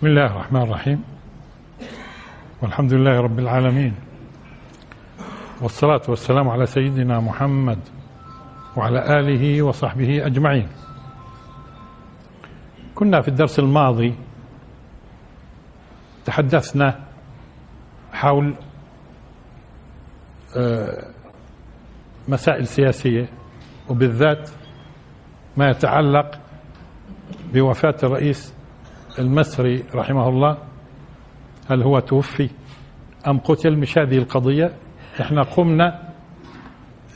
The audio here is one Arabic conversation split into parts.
بسم الله الرحمن الرحيم. والحمد لله رب العالمين. والصلاة والسلام على سيدنا محمد وعلى آله وصحبه أجمعين. كنا في الدرس الماضي تحدثنا حول مسائل سياسية وبالذات ما يتعلق بوفاة الرئيس المصري رحمه الله هل هو توفي أم قتل؟ مش هذه القضية. إحنا قمنا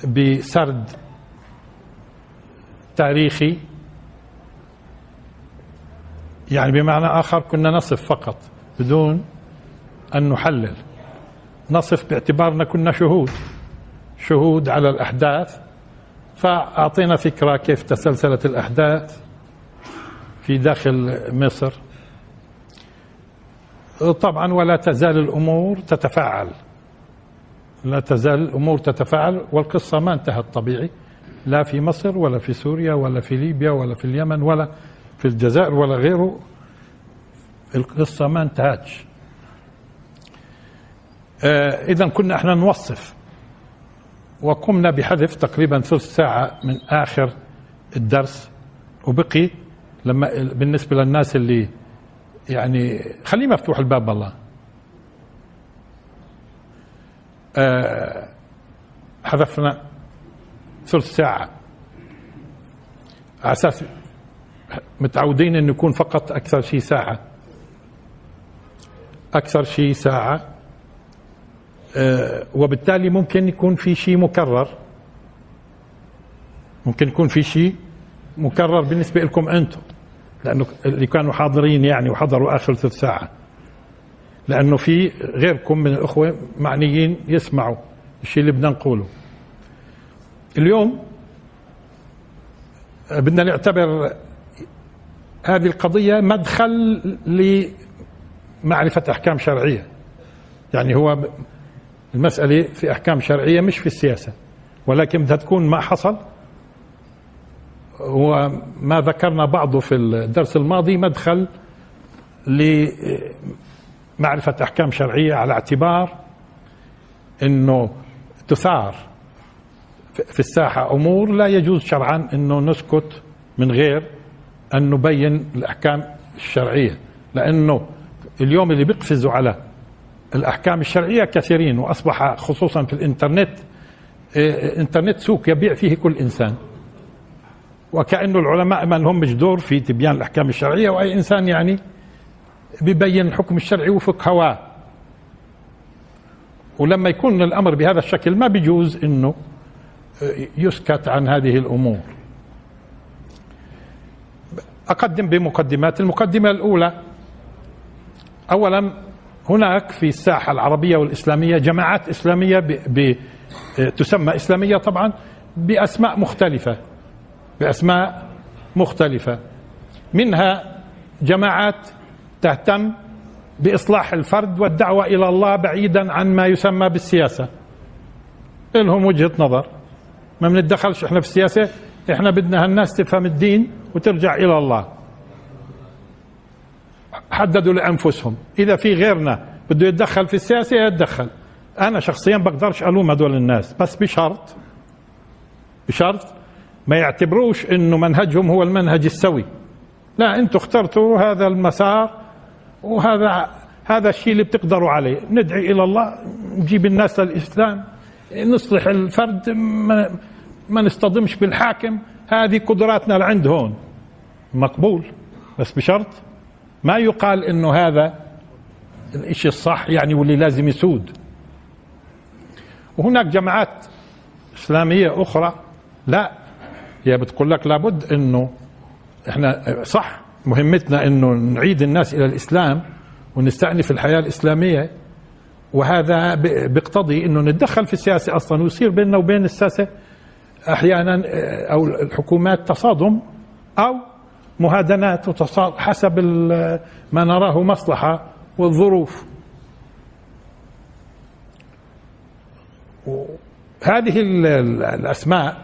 بسرد تاريخي يعني بمعنى آخر كنا نصف فقط بدون أن نحلل. نصف باعتبارنا كنا شهود شهود على الأحداث. فأعطينا فكرة كيف تسلسلت الأحداث. في داخل مصر. طبعا ولا تزال الأمور تتفاعل. لا تزال الأمور تتفاعل والقصة ما انتهت طبيعي. لا في مصر ولا في سوريا ولا في ليبيا ولا في اليمن ولا في الجزائر ولا غيره. القصة ما انتهتش. آه إذا كنا إحنا نوصف. وقمنا بحذف تقريبا ثلث ساعة من آخر الدرس وبقي لما بالنسبة للناس اللي يعني خليه مفتوح الباب والله آه حذفنا ثلث ساعة. على أساس متعودين أن يكون فقط أكثر شيء ساعة. أكثر شيء ساعة. آه وبالتالي ممكن يكون في شيء مكرر. ممكن يكون في شيء مكرر بالنسبة لكم أنتم. لأنه اللي كانوا حاضرين يعني وحضروا آخر ثلث ساعة. لأنه في غيركم من الأخوة معنيين يسمعوا الشيء اللي بدنا نقوله. اليوم بدنا نعتبر هذه القضية مدخل لمعرفة أحكام شرعية. يعني هو المسألة في أحكام شرعية مش في السياسة. ولكن بدها تكون ما حصل وما ذكرنا بعضه في الدرس الماضي مدخل لمعرفة أحكام شرعية على اعتبار أنه تثار في الساحة أمور لا يجوز شرعا أنه نسكت من غير أن نبين الأحكام الشرعية لأنه اليوم اللي بيقفزوا على الأحكام الشرعية كثيرين وأصبح خصوصا في الإنترنت إنترنت سوق يبيع فيه كل إنسان. وكأنه العلماء ما لهم دور في تبيان الأحكام الشرعية وأي إنسان يعني بيبين الحكم الشرعي وفق هواه ولما يكون الأمر بهذا الشكل ما بيجوز أنه يسكت عن هذه الأمور. أقدم بمقدمات. المقدمة الأولى أولا هناك في الساحة العربية والإسلامية جماعات إسلامية ب ب تسمى إسلامية طبعا بأسماء مختلفة. بأسماء مختلفة. منها جماعات تهتم بإصلاح الفرد والدعوة إلى الله بعيدا عن ما يسمى بالسياسة. لهم وجهة نظر. ما بنتدخلش إحنا في السياسة إحنا بدنا هالناس تفهم الدين وترجع إلى الله. حددوا لأنفسهم. إذا في غيرنا بده يتدخل في السياسة يتدخل. أنا شخصيا بقدرش ألوم هدول الناس بس بشرط بشرط ما يعتبروش إنه منهجهم هو المنهج السوي. لا أنتم اخترتوا هذا المسار وهذا هذا الشيء اللي بتقدروا عليه. ندعي إلى الله نجيب الناس للإسلام نصلح الفرد ما, ما نصطدمش بالحاكم. هذه قدراتنا لعند هون. مقبول بس بشرط ما يقال إنه هذا الشيء الصح يعني واللي لازم يسود. وهناك جماعات إسلامية أخرى لا. هي بتقول لك لابد إنه إحنا صح مهمتنا إنه نعيد الناس إلى الإسلام ونستأنف الحياة الإسلامية وهذا بيقتضي إنه نتدخل في السياسة أصلا ويصير بيننا وبين الساسه أحيانا أو الحكومات تصادم أو مهادنات وتصادم حسب ما نراه مصلحة والظروف. هذه الأسماء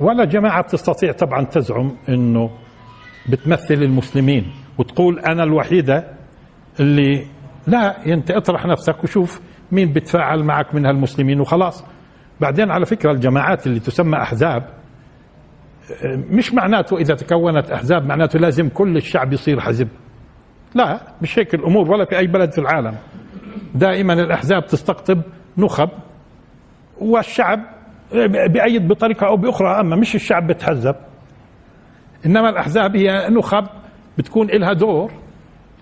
ولا جماعة تستطيع طبعا تزعم أنه بتمثل المسلمين وتقول أنا الوحيدة اللي لا أنت اطرح نفسك وشوف مين بتفاعل معك من هالمسلمين وخلاص. بعدين على فكرة الجماعات اللي تسمى أحزاب مش معناته إذا تكونت أحزاب معناته لازم كل الشعب يصير حزب. لا مش هيك الأمور ولا في أي بلد في العالم. دائما الأحزاب تستقطب نخب والشعب بأيد بطريقة أو بأخرى. أما مش الشعب بتحزب إنما الأحزاب هي نخب بتكون لها دور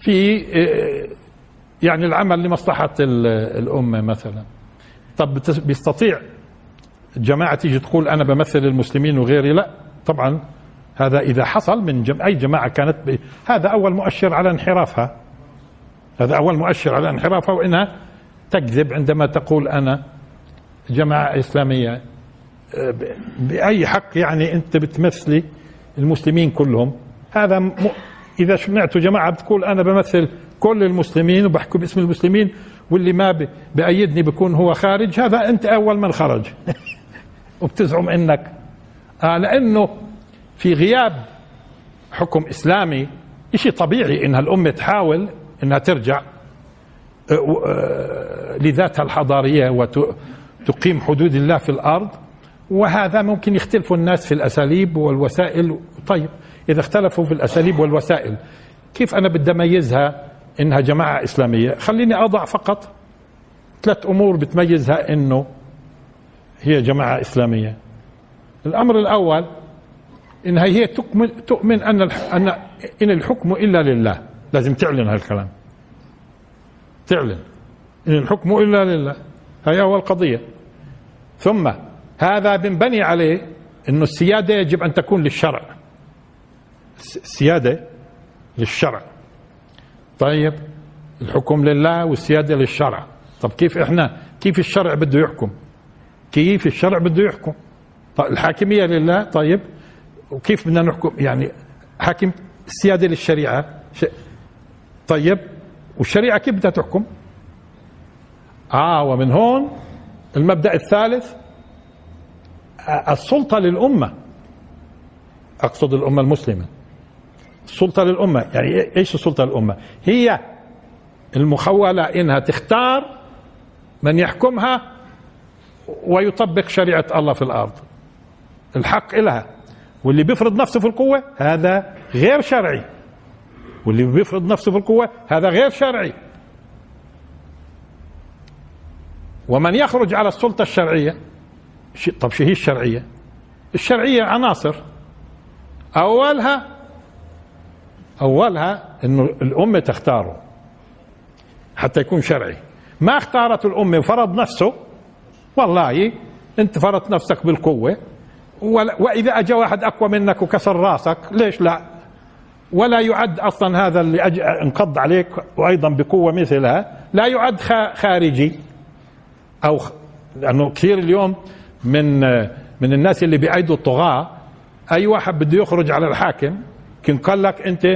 في يعني العمل لمصلحة الأمة مثلا. طب بيستطيع جماعة تيجي تقول أنا بمثل المسلمين وغيري؟ لا. طبعا هذا إذا حصل من جم... أي جماعة كانت ب... هذا أول مؤشر على انحرافها. هذا أول مؤشر على انحرافها وإنها تكذب عندما تقول أنا جماعة إسلامية. بأي حق يعني أنت بتمثلي المسلمين كلهم؟ هذا م... إذا سمعت جماعة بتقول أنا بمثل كل المسلمين وبحكي باسم المسلمين واللي ما بأيدني بيكون هو خارج هذا أنت أول من خرج. وبتزعم إنك. آه لأنه في غياب حكم إسلامي شيء طبيعي انها الامه تحاول إنها ترجع لذاتها الحضارية وتقيم حدود الله في الأرض. وهذا ممكن يختلفوا الناس في الأساليب والوسائل. طيب إذا اختلفوا في الأساليب والوسائل كيف أنا بدي أميزها إنها جماعة إسلامية؟ خليني أضع فقط ثلاث أمور بتميزها إنه هي جماعة إسلامية. الأمر الأول إنها هي تؤمن تؤمن أن أن إن الحكم إلا لله. لازم تعلن هالكلام. تعلن. إن الحكم إلا لله. هي اول قضيه ثم هذا بنبني عليه إنه السيادة يجب أن تكون للشرع. السيادة للشرع. طيب الحكم لله والسيادة للشرع. طب كيف إحنا كيف الشرع بده يحكم؟ كيف الشرع بده يحكم؟ طيب الحاكمية لله طيب وكيف بدنا نحكم؟ يعني حاكم السيادة للشريعة. طيب والشريعة كيف بدها تحكم؟ آه ومن هون المبدأ الثالث السلطة للأمة. أقصد الأمة المسلمة. السلطة للأمة. يعني إيش السلطة للأمة؟ هي المخولة إنها تختار من يحكمها ويطبق شريعة الله في الأرض. الحق لها واللي بيفرض نفسه في القوة هذا غير شرعي. واللي بيفرض نفسه في القوة هذا غير شرعي. ومن يخرج على السلطة الشرعية طب شو هي الشرعية؟ الشرعية عناصر. اولها أولها إنه الأمة تختاره حتى يكون شرعي. ما اختارت الأمة وفرض نفسه؟ والله أنت فرضت نفسك بالقوة. وإذا اجى واحد أقوى منك وكسر راسك ليش لا؟ ولا يعد أصلا هذا اللي أج... انقض عليك وأيضا بقوة مثلها. لا يعد خارجي. أو لأنه كثير اليوم من من الناس اللي بيأيدوا الطغاة أي واحد بده يخرج على الحاكم كن قال لك أنت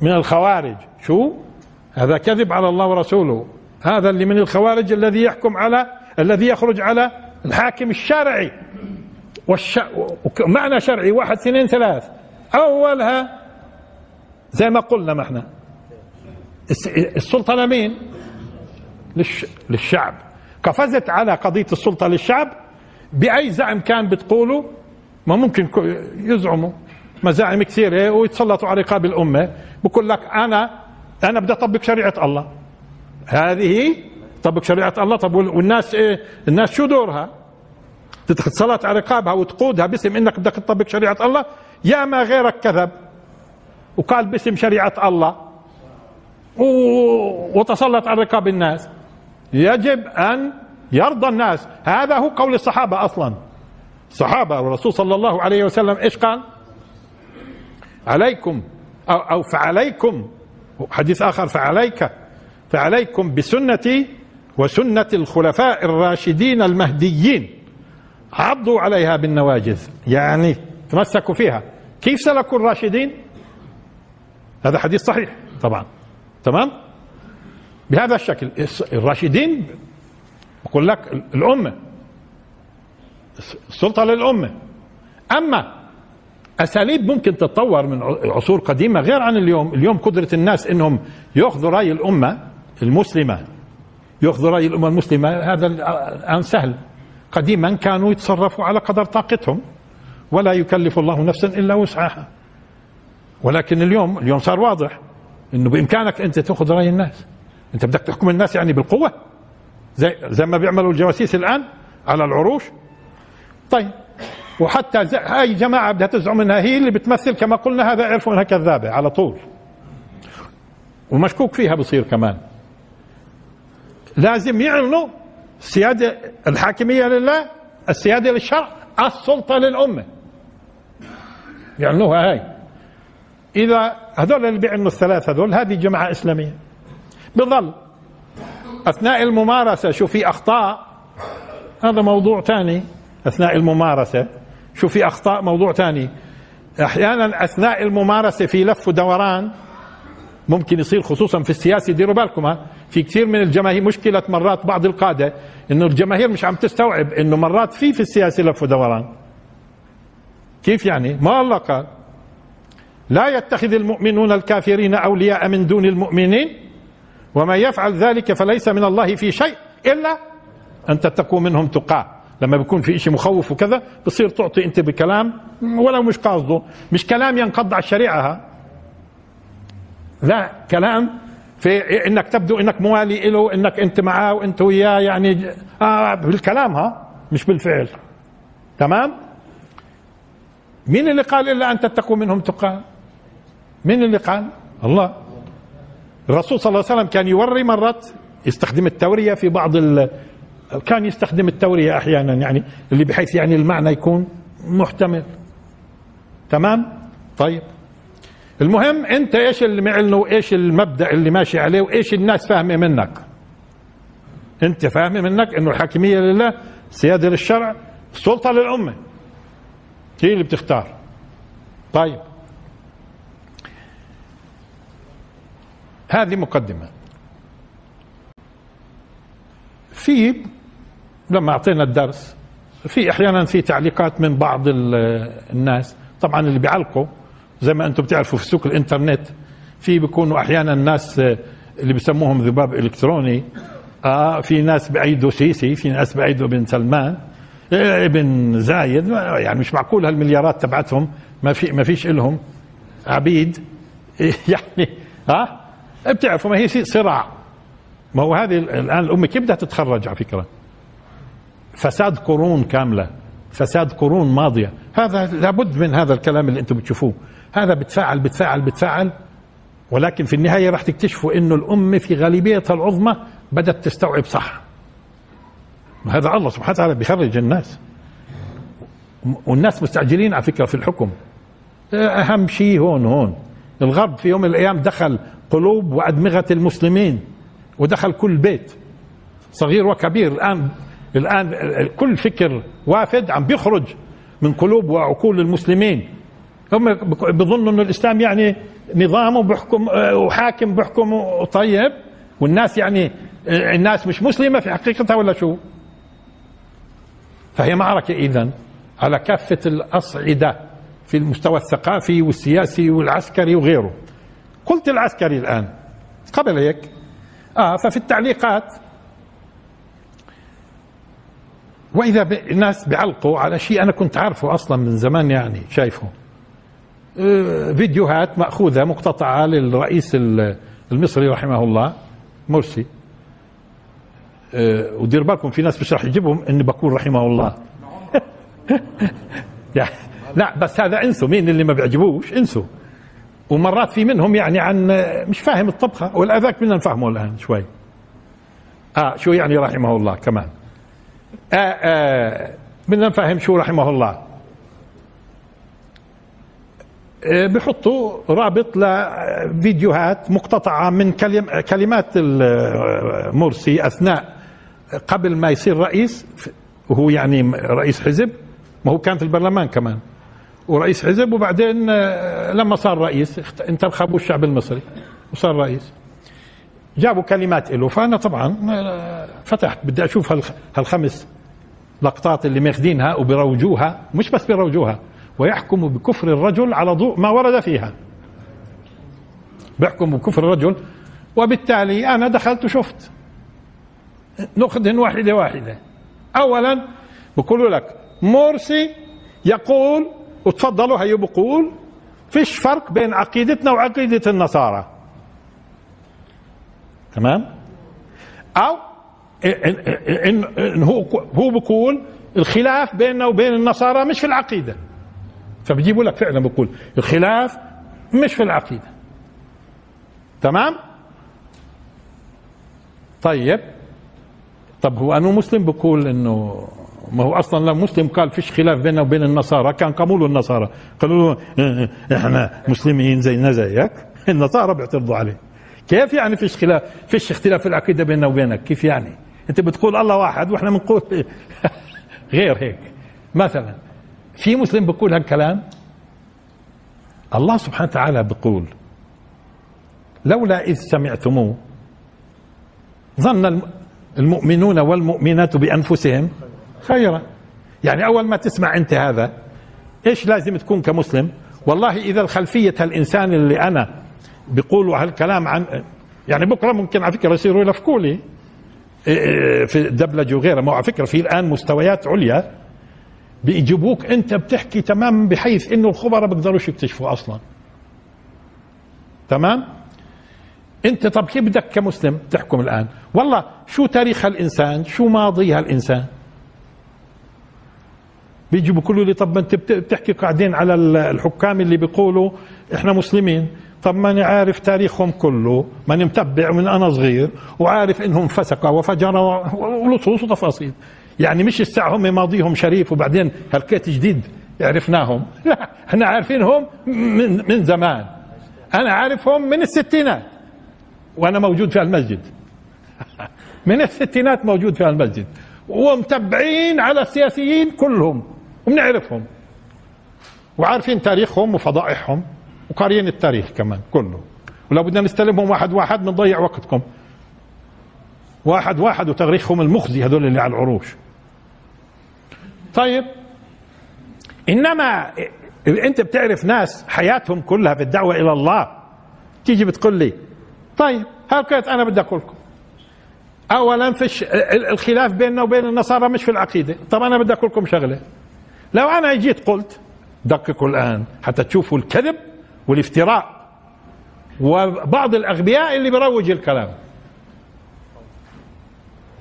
من الخوارج. شو؟ هذا كذب على الله ورسوله. هذا اللي من الخوارج الذي يحكم على الذي يخرج على الحاكم الشرعي. والش... معنى شرعي واحد اثنين ثلاث. أولها زي ما قلنا ما إحنا. السلطة لمين؟ للش... للشعب. قفزت على قضية السلطة للشعب بأي زعم كان بتقوله ما ممكن يزعموا. مزاعم كثيره ويتسلطوا على رقاب الأمة. بقول لك أنا أنا بدي أطبق شريعة الله. هذه طبق شريعة الله. طب والناس إيه الناس شو دورها؟ تتسلط على رقابها وتقودها باسم إنك بدك تطبق شريعة الله؟ يا ما غيرك كذب. وقال باسم شريعة الله. وتسلط على رقاب الناس. يجب أن يرضى الناس. هذا هو قول الصحابة أصلا. الصحابه والرسول صلى الله عليه وسلم إيش قال؟ عليكم أو, أو فعليكم. حديث آخر فعليك فعليكم بسنتي وسنة الخلفاء الراشدين المهديين. عضوا عليها بالنواجذ. يعني تمسكوا فيها. كيف سلكوا الراشدين؟ هذا حديث صحيح طبعا. تمام؟ بهذا الشكل. الراشدين بقول لك الأمة. السلطة للأمة. أما أساليب ممكن تتطور من عصور قديمة غير عن اليوم، اليوم قدرة الناس إنهم يأخذوا رأي الأمة المسلمة. يأخذوا رأي الأمة المسلمة. هذا الآن سهل. قديما كانوا يتصرفوا على قدر طاقتهم. ولا يكلف الله نفسا إلا وسعها. ولكن اليوم اليوم صار واضح إنه بإمكانك أنت تأخذ رأي الناس. أنت بدك تحكم الناس يعني بالقوة. زي زي ما بيعملوا الجواسيس الآن على العروش. طيب وحتى هاي جماعة بدها تزعم إنها هي اللي بتمثل كما قلنا هذا عرفوا إنها كذابة على طول. ومشكوك فيها بصير كمان. لازم يعلنوا السيادة الحاكمية لله السيادة للشرع السلطة للأمة. يعلنوها هاي. إذا هذول اللي بيعلنوا الثلاثة هذول هذه جماعة إسلامية. بظل أثناء الممارسة شو في أخطاء. هذا موضوع ثاني. أثناء الممارسة. شو في أخطاء موضوع ثاني. أحيانا أثناء الممارسة في لف ودوران. ممكن يصير خصوصا في السياسة ديروا بالكم ها. في كثير من الجماهير مشكلة مرات بعض القادة إنه الجماهير مش عم تستوعب إنه مرات في في السياسة لف ودوران. كيف يعني؟ ما الله قال. لا يتخذ المؤمنون الكافرين أولياء من دون المؤمنين. وما يفعل ذلك فليس من الله في شيء إلا أن تتقوا منهم تقاه لما بيكون في شيء مخوف وكذا بصير تعطي أنت بكلام ولو مش قاصده. مش كلام ينقض على الشريعة. لا كلام في إنك تبدو إنك موالي له إنك أنت معاه وأنت وياه يعني آه بالكلام ها مش بالفعل. تمام؟ مين اللي قال إلا أن تتقوا منهم تقى؟ مين اللي قال؟ الله. الرسول صلى الله عليه وسلم كان يوري مرات يستخدم التورية في بعض كان يستخدم التورية أحيانا يعني اللي بحيث يعني المعنى يكون محتمل. تمام؟ طيب. المهم أنت إيش اللي معلنه وإيش المبدأ اللي ماشي عليه وإيش الناس فاهمة منك؟ أنت فاهمة منك إنه الحاكمية لله سيادة للشرع السلطه للأمة. هي اللي بتختار. طيب. هذه مقدمة. في لما أعطينا الدرس في أحيانا في تعليقات من بعض الناس. طبعا اللي بيعلقوا زي ما أنتم بتعرفوا في سوق الإنترنت في بيكونوا أحيانا الناس اللي بسموهم ذباب إلكتروني. آه في ناس بايدوا سيسي في ناس بايدوا بن سلمان ابن زايد. يعني مش معقول هالمليارات تبعتهم ما في ما فيش لهم عبيد. يعني ها آه بتعرفوا ما هي صراع. ما هو هذه الآن الأمة كيف بدها تتخرج على فكرة؟ فساد قرون كاملة فساد قرون ماضية. هذا لابد من هذا الكلام اللي أنتم بتشوفوه. هذا بتفاعل بتفاعل بتفاعل. ولكن في النهاية راح تكتشفوا إنه الأمة في غالبيتها العظمى بدأت تستوعب صح. هذا الله سبحانه وتعالى بيخرج الناس. والناس مستعجلين على فكرة في الحكم. أهم شيء هون هون. الغرب في يوم من الأيام دخل قلوب وأدمغة المسلمين ودخل كل بيت صغير وكبير الان الآن كل فكر وافد عم بيخرج من قلوب وعقول المسلمين هم بظنوا إنه الإسلام يعني نظام وبحكم وحاكم بحكم طيب والناس يعني الناس مش مسلمة في حقيقتها ولا شو؟ فهي معركة اذا على كافة الأصعدة في المستوى الثقافي والسياسي والعسكري وغيره. قلت العسكري الآن قبل هيك. آه ففي التعليقات وإذا الناس بيعلقوا على شيء أنا كنت عارفه أصلا من زمان يعني شايفه. آه، فيديوهات مأخوذة مقتطعة للرئيس المصري رحمه الله مرسي. آه، ودير بالكم في ناس مش راح يجيبهم إني بقول رحمه الله. يعني لا بس هذا انسوا مين اللي ما بيعجبوش؟ انسوا. ومرات في منهم يعني عن مش فاهم الطبخة والأذاك بدنا نفهمه الآن شوي. آه شو يعني رحمه الله كمان. آه آه بدنا نفهم شو رحمه الله. آه بحطوا رابط لفيديوهات مقتطعة من كلم كلمات مرسي أثناء قبل ما يصير رئيس وهو يعني رئيس حزب ما هو كان في البرلمان كمان. ورئيس حزب وبعدين آه، لما صار رئيس انتخبوا الشعب المصري وصار رئيس. جابوا كلمات له فأنا طبعا آه، فتحت بدي أشوف هالخمس لقطات اللي ماخذينها وبيروجوها مش بس بيروجوها ويحكم بكفر الرجل على ضوء ما ورد فيها. بيحكم بكفر الرجل وبالتالي أنا دخلت وشفت. نأخذهن واحدة واحدة. أولا بقولوا لك مرسي يقول وتفضلوا هي بقول فيش فرق بين عقيدتنا وعقيدة النصارى. تمام؟ أو إن, إن, هو هو بقول الخلاف بيننا وبين النصارى مش في العقيدة. فبجيبوا لك فعلا بقول الخلاف مش في العقيدة. تمام؟ طيب. طب هو أنه مسلم بقول إنه ما هو أصلا لو مسلم قال فيش خلاف بيننا وبين النصارى. كان قبول النصارى. قالوا له إيه، إيه، إحنا مسلمين زينا زيك. النصارى بيعترضوا عليه. كيف يعني فيش خلاف؟ فيش اختلاف في العقيدة بيننا وبينك؟ كيف يعني؟ أنت بتقول الله واحد وإحنا بنقول غير هيك. مثلا في مسلم بيقول هالكلام؟ الله سبحانه وتعالى بيقول لولا إذ سمعتموه ظن المؤمنون والمؤمنات بأنفسهم خيرا. يعني أول ما تسمع أنت هذا إيش لازم تكون كمسلم؟ والله إذا الخلفية الإنسان اللي أنا بيقولوا هالكلام عن يعني بكرة ممكن على فكرة يصيروا يلفقوا لي. إيه، إيه، في الدبلجه وغيرها. ما على فكرة في الآن مستويات عليا بيجيبوك أنت بتحكي تماما بحيث إنه الخبراء بيقدروش يكتشفوا أصلا. تمام؟ أنت طب كيف بدك كمسلم تحكم الآن؟ والله شو تاريخ هالإنسان؟ شو ماضي هالإنسان؟ بيجوا بيقولوا لي طب ما انت بتحكي قاعدين على الحكام اللي بيقولوا إحنا مسلمين. طب ماني عارف تاريخهم كله ماني متبع من أنا صغير وعارف إنهم فسقوا وفجروا ولصوص وتفاصيل. يعني مش الساعة هم ماضيهم شريف وبعدين هالكيت جديد عرفناهم. لا إحنا عارفينهم من, من زمان. أنا عارفهم من الستينات. وأنا موجود في المسجد من الستينات موجود في المسجد ومتبعين على السياسيين كلهم. وبنعرفهم. وعارفين تاريخهم وفضائحهم وقاريين التاريخ كمان كله. ولو بدنا نستلمهم واحد واحد بنضيع وقتكم. واحد واحد وتاريخهم المخزي هذول اللي على العروش. طيب. إنما أنت بتعرف ناس حياتهم كلها في الدعوة إلى الله. تيجي بتقول لي طيب هالكيت أنا بدي أقول لكم؟ اولا فيش الخلاف بيننا وبين النصارى مش في العقيدة. طب أنا بدي أقول لكم شغلة. لو أنا جيت قلت دققوا الآن حتى تشوفوا الكذب والافتراء وبعض الأغبياء اللي بيروج الكلام.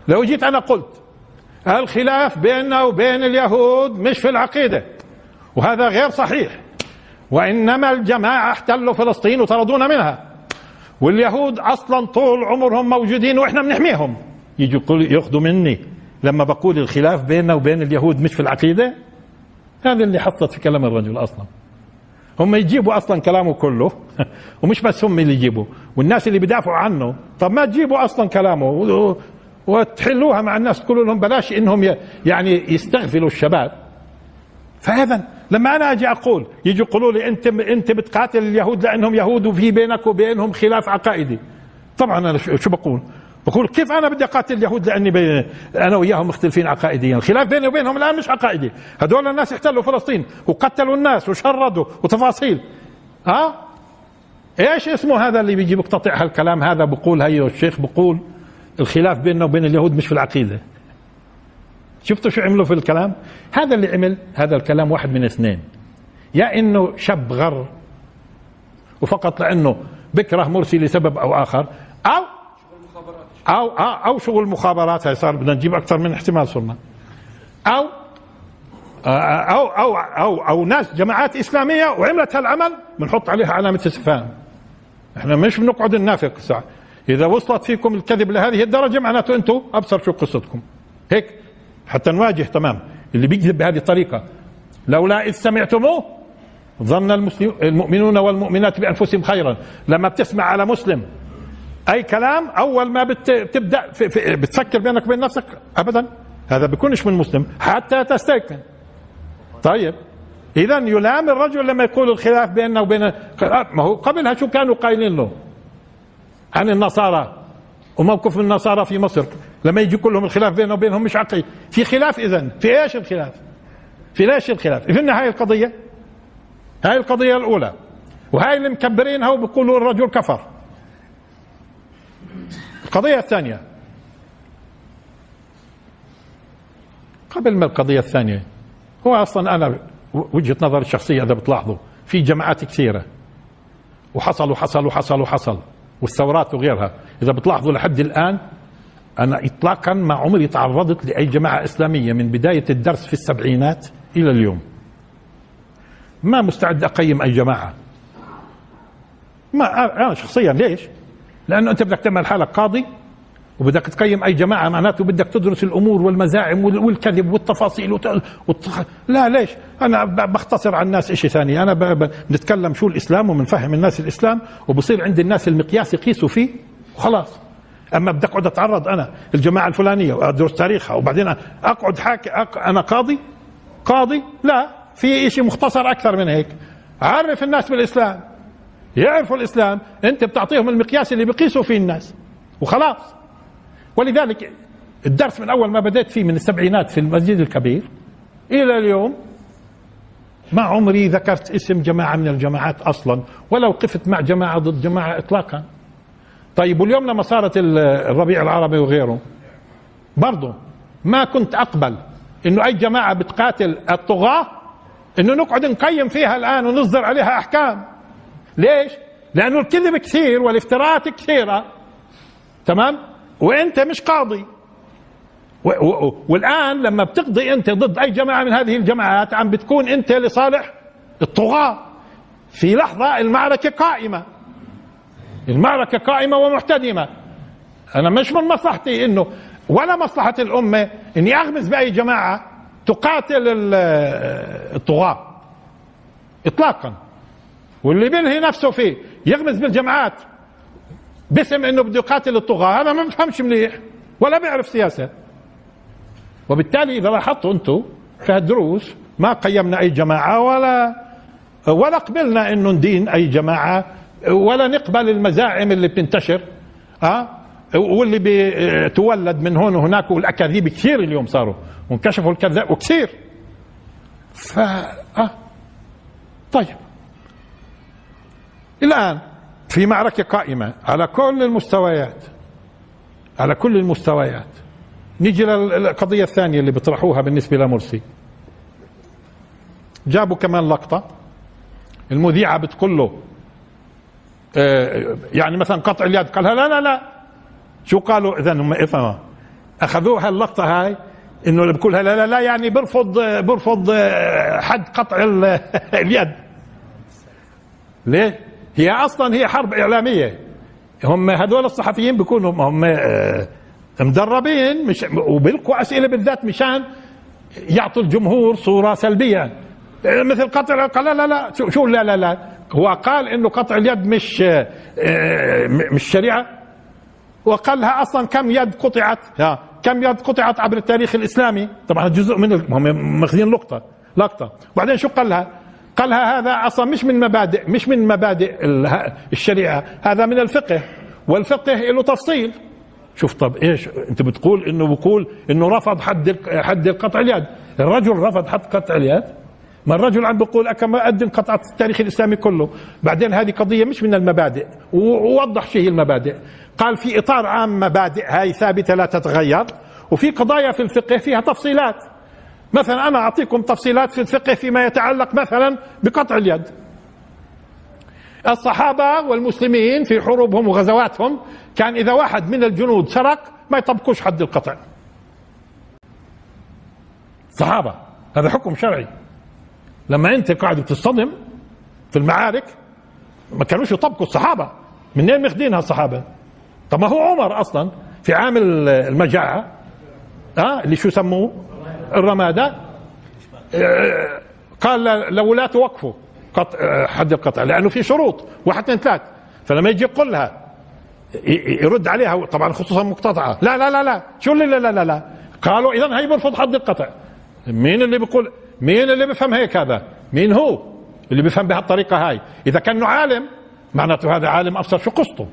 لو جيت أنا قلت الخلاف بيننا وبين اليهود مش في العقيدة وهذا غير صحيح وإنما الجماعة احتلوا فلسطين وطردونا منها واليهود أصلا طول عمرهم موجودين وإحنا بنحميهم. يجوا يأخذوا مني لما بقول الخلاف بيننا وبين اليهود مش في العقيدة؟ هذا اللي حصلت في كلام الرجل أصلا. هم يجيبوا أصلا كلامه كله ومش بس هم اللي يجيبوا والناس اللي بيدافعوا عنه. طب ما تجيبوا أصلا كلامه وتحلوها مع الناس تقولوا لهم بلاش إنهم يعني يستغفلوا الشباب. فاذا لما أنا أجي أقول يجي يقولوا لي أنت أنت بتقاتل اليهود لأنهم يهود وفي بينك وبينهم خلاف عقائدي. طبعا أنا شو بقول؟ بقول كيف أنا بدي أقاتل اليهود لأني أنا وياهم مختلفين عقائديا. الخلاف بيني وبينهم الآن مش عقائدي. هذول الناس احتلوا فلسطين وقتلوا الناس وشردوا وتفاصيل. ها؟ إيش اسمه هذا اللي بيجي بيقتطع هالكلام هذا بقول هي الشيخ بقول الخلاف بيننا وبين اليهود مش في العقيدة. شفتوا شو عملوا في الكلام؟ هذا اللي عمل هذا الكلام واحد من اثنين. يا إنه شاب غر وفقط لأنه بكره مرسي لسبب أو آخر أو أو أو شغل مخابرات هاي صار بدنا نجيب أكثر من احتمال صرنا. أو أو أو أو أو ناس جماعات إسلامية وعملت هالعمل بنحط عليها علامة استفهام. إحنا مش بنقعد ننافق ساعة إذا وصلت فيكم الكذب لهذه الدرجة معناته أنتم أبصر شو قصتكم. هيك؟ حتى نواجه تمام. اللي بيكذب بهذه الطريقة. لولا إذ سمعتموه ظن المؤمنون والمؤمنات بأنفسهم خيرا. لما بتسمع على مسلم أي كلام أول ما بتبدأ في في بتفكر بينك وبين نفسك؟ ابدا. هذا بيكونش من مسلم حتى تستيقن. طيب. اذا يلام الرجل لما يقول الخلاف بيننا وبين ما هو قبلها شو كانوا قايلين له عن النصارى وموقف النصارى في مصر. لما يجي كلهم الخلاف بيننا وبينهم مش عقلي. في خلاف اذا في إيش الخلاف؟ في ليش الخلاف؟ في النهاية القضية. هاي القضية الأولى. وهاي اللي مكبرينها وبيقولوا الرجل كفر. القضية الثانية. قبل ما القضية الثانية هو أصلا أنا وجهة نظري الشخصية إذا بتلاحظوا في جماعات كثيرة. وحصل وحصل وحصل وحصل. والثورات وغيرها. إذا بتلاحظوا لحد الآن أنا اطلاقا ما عمري تعرضت لأي جماعة إسلامية من بداية الدرس في السبعينات إلى اليوم. ما مستعد أقيم أي جماعة. ما أنا شخصيا ليش؟ لأنه أنت بدك تعمل حالك قاضي وبدك تقيم أي جماعة معناته بدك تدرس الأمور والمزاعم والكذب والتفاصيل والتخ... لا ليش؟ أنا بختصر على الناس شيء ثاني. أنا بنتكلم شو الإسلام وبنفهم الناس الإسلام وبصير عند الناس المقياس يقيسوا فيه وخلاص. أما بدي أقعد أتعرض أنا الجماعة الفلانية وادرس تاريخها وبعدين أقعد حاكي أنا قاضي؟ قاضي؟ لا في شيء مختصر أكثر من هيك. عرف الناس بالإسلام. يعرفوا الإسلام أنت بتعطيهم المقياس اللي بيقيسوا فيه الناس. وخلاص. ولذلك الدرس من أول ما بدأت فيه من السبعينات في المسجد الكبير إلى اليوم ما عمري ذكرت اسم جماعة من الجماعات أصلا ولا وقفت مع جماعة ضد جماعة اطلاقا. طيب واليوم لما صارت الربيع العربي وغيره برضه ما كنت أقبل إنه أي جماعة بتقاتل الطغاة إنه نقعد نقيم فيها الآن ونصدر عليها أحكام. ليش؟ لأنه الكذب كثير والافتراءات كثيرة. تمام؟ وأنت مش قاضي. والآن لما بتقضي أنت ضد أي جماعة من هذه الجماعات عم بتكون أنت لصالح الطغاة. في لحظة المعركة قائمة. المعركة قائمة ومحتدمة. أنا مش من مصلحتي إنه ولا مصلحة الأمة إني أغمز بأي جماعة تقاتل الطغاة. إطلاقا. واللي بينهي نفسه فيه يغمز بالجماعات باسم إنه بده يقاتل الطغاة. هذا ما بفهمش مليح ولا بيعرف سياسة. وبالتالي إذا لاحظتوا أنتم في الدروس ما قيمنا أي جماعة ولا ولا قبلنا إنه ندين أي جماعة ولا نقبل المزاعم اللي بتنتشر آه؟ واللي بتولد من هون وهناك والأكاذيب كثير اليوم صاروا وانكشفوا الكذاب وكثير. ف آه. طيب. الآن في معركة قائمة على كل المستويات على كل المستويات. نيجي للقضيه الثانية اللي بيطرحوها بالنسبة لمرسي. جابوا كمان لقطة المذيعة بتقول له آه، يعني مثلا قطع اليد قال لا لا لا. شو قالوا؟ اذا هم إفهموا. اخذوها اللقطه هاي إنه اللي بقولها لا لا لا يعني برفض برفض آه، حد قطع اليد. ليه؟ هي أصلا هي حرب إعلامية. هم هذول الصحفيين بيكونوا هم آه، مدربين مش وبيلقوا أسئلة بالذات مشان يعطوا الجمهور صورة سلبية. مثل قطع قال لا لا لا شو لا لا لا. هو قال إنه قطع اليد مش آه، مش شريعة. وقالها أصلا كم يد قطعت؟ كم يد قطعت عبر التاريخ الإسلامي؟ طبعا جزء من هم ماخذين لقطة لقطة. وبعدين شو قالها قالها هذا أصلا مش من مبادئ مش من مبادئ الشريعة هذا من الفقه. والفقه له تفصيل. شوف طب إيش؟ أنت بتقول إنه بقول إنه رفض حد حد قطع اليد. الرجل رفض حد قطع اليد؟ ما الرجل عم بيقول أكما أدن قطعة التاريخ الإسلامي كله. بعدين هذه قضية مش من المبادئ. ووضح شيء هي المبادئ. قال في إطار عام مبادئ هاي ثابتة لا تتغير. وفي قضايا في الفقه فيها تفصيلات. مثلا أنا أعطيكم تفصيلات في الفقه فيما يتعلق مثلا بقطع اليد. الصحابة والمسلمين في حروبهم وغزواتهم كان إذا واحد من الجنود سرق ما يطبقوش حد القطع. صحابة هذا حكم شرعي. لما أنت قاعد بتصطدم في المعارك ما كانوش يطبقوا الصحابة. منين ماخذينها الصحابة؟ طب ما هو عمر أصلا في عام المجاعة آه اللي شو سموه الرمادة آه قال لولاة توقفوا. قطع آه، حد القطع لأنه في شروط واحد اثنين ثلاث. فلما يجي يقولها يرد عليها طبعا خصوصا مقتطعة. لا لا لا لا. شو اللي لا لا لا, لا. قالوا اذا هي برفض حد القطع. مين اللي بيقول مين اللي بيفهم هيك هذا؟ مين هو اللي بيفهم بهالطريقة هاي؟ إذا كان عالم معناته هذا عالم أبصر شو قصته.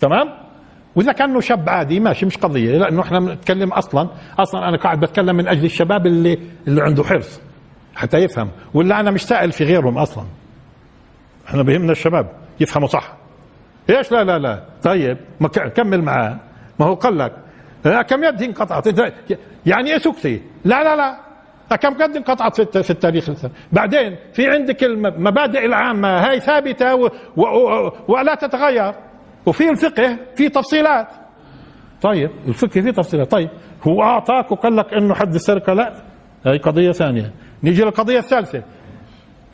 تمام؟ وإذا كانه شاب عادي ماشي مش قضية. لأنه إحنا بنتكلم أصلا أصلا أنا قاعد بتكلم من أجل الشباب اللي اللي عنده حرص حتى يفهم. ولا أنا مش سائل في غيرهم أصلا. إحنا بهمنا الشباب يفهموا صح. إيش؟ لا لا لا. طيب ما كمل معاه. ما هو قال لك كم يد انقطعت؟ يعني إيه سكتي؟ لا لا لا. كم قد انقطعت في في التاريخ؟ بعدين في عندك المبادئ العامة هاي و ولا تتغير. وفي الفقه في تفصيلات. طيب الفقه في تفصيلات. طيب هو أعطاك وقال لك إنه حد السرقة؟ لا. هاي قضية ثانية. نيجي للقضية الثالثة.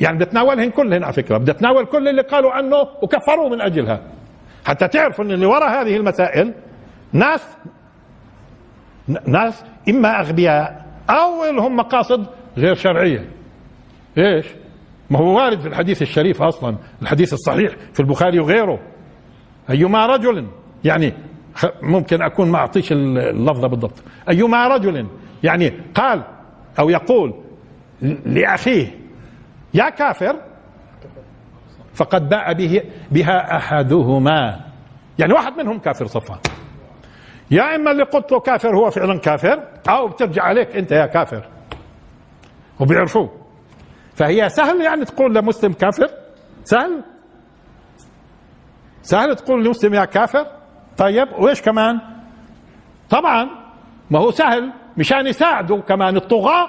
يعني بدي اتناولهن كلهن على فكرة. بدي اتناول كل اللي قالوا عنه وكفروا من أجلها. حتى تعرفوا إن اللي وراء هذه المسائل ناس ناس إما أغبياء أو لهم مقاصد غير شرعية. إيش؟ ما هو وارد في الحديث الشريف أصلا. الحديث الصحيح في البخاري وغيره. أيما رجل يعني ممكن أكون ما أعطيش اللفظة بالضبط. أيما رجل يعني قال أو يقول لأخيه يا كافر؟ فقد باء به بها أحدهما. يعني واحد منهم كافر صفا. يا إما اللي قلت له كافر هو فعلا كافر أو بترجع عليك أنت يا كافر. وبيعرفوه. فهي سهل يعني تقول لمسلم كافر؟ سهل؟ سهل تقول لمسلم يا كافر؟ طيب وإيش كمان؟ طبعا ما هو سهل مشان يساعدوا كمان الطغاة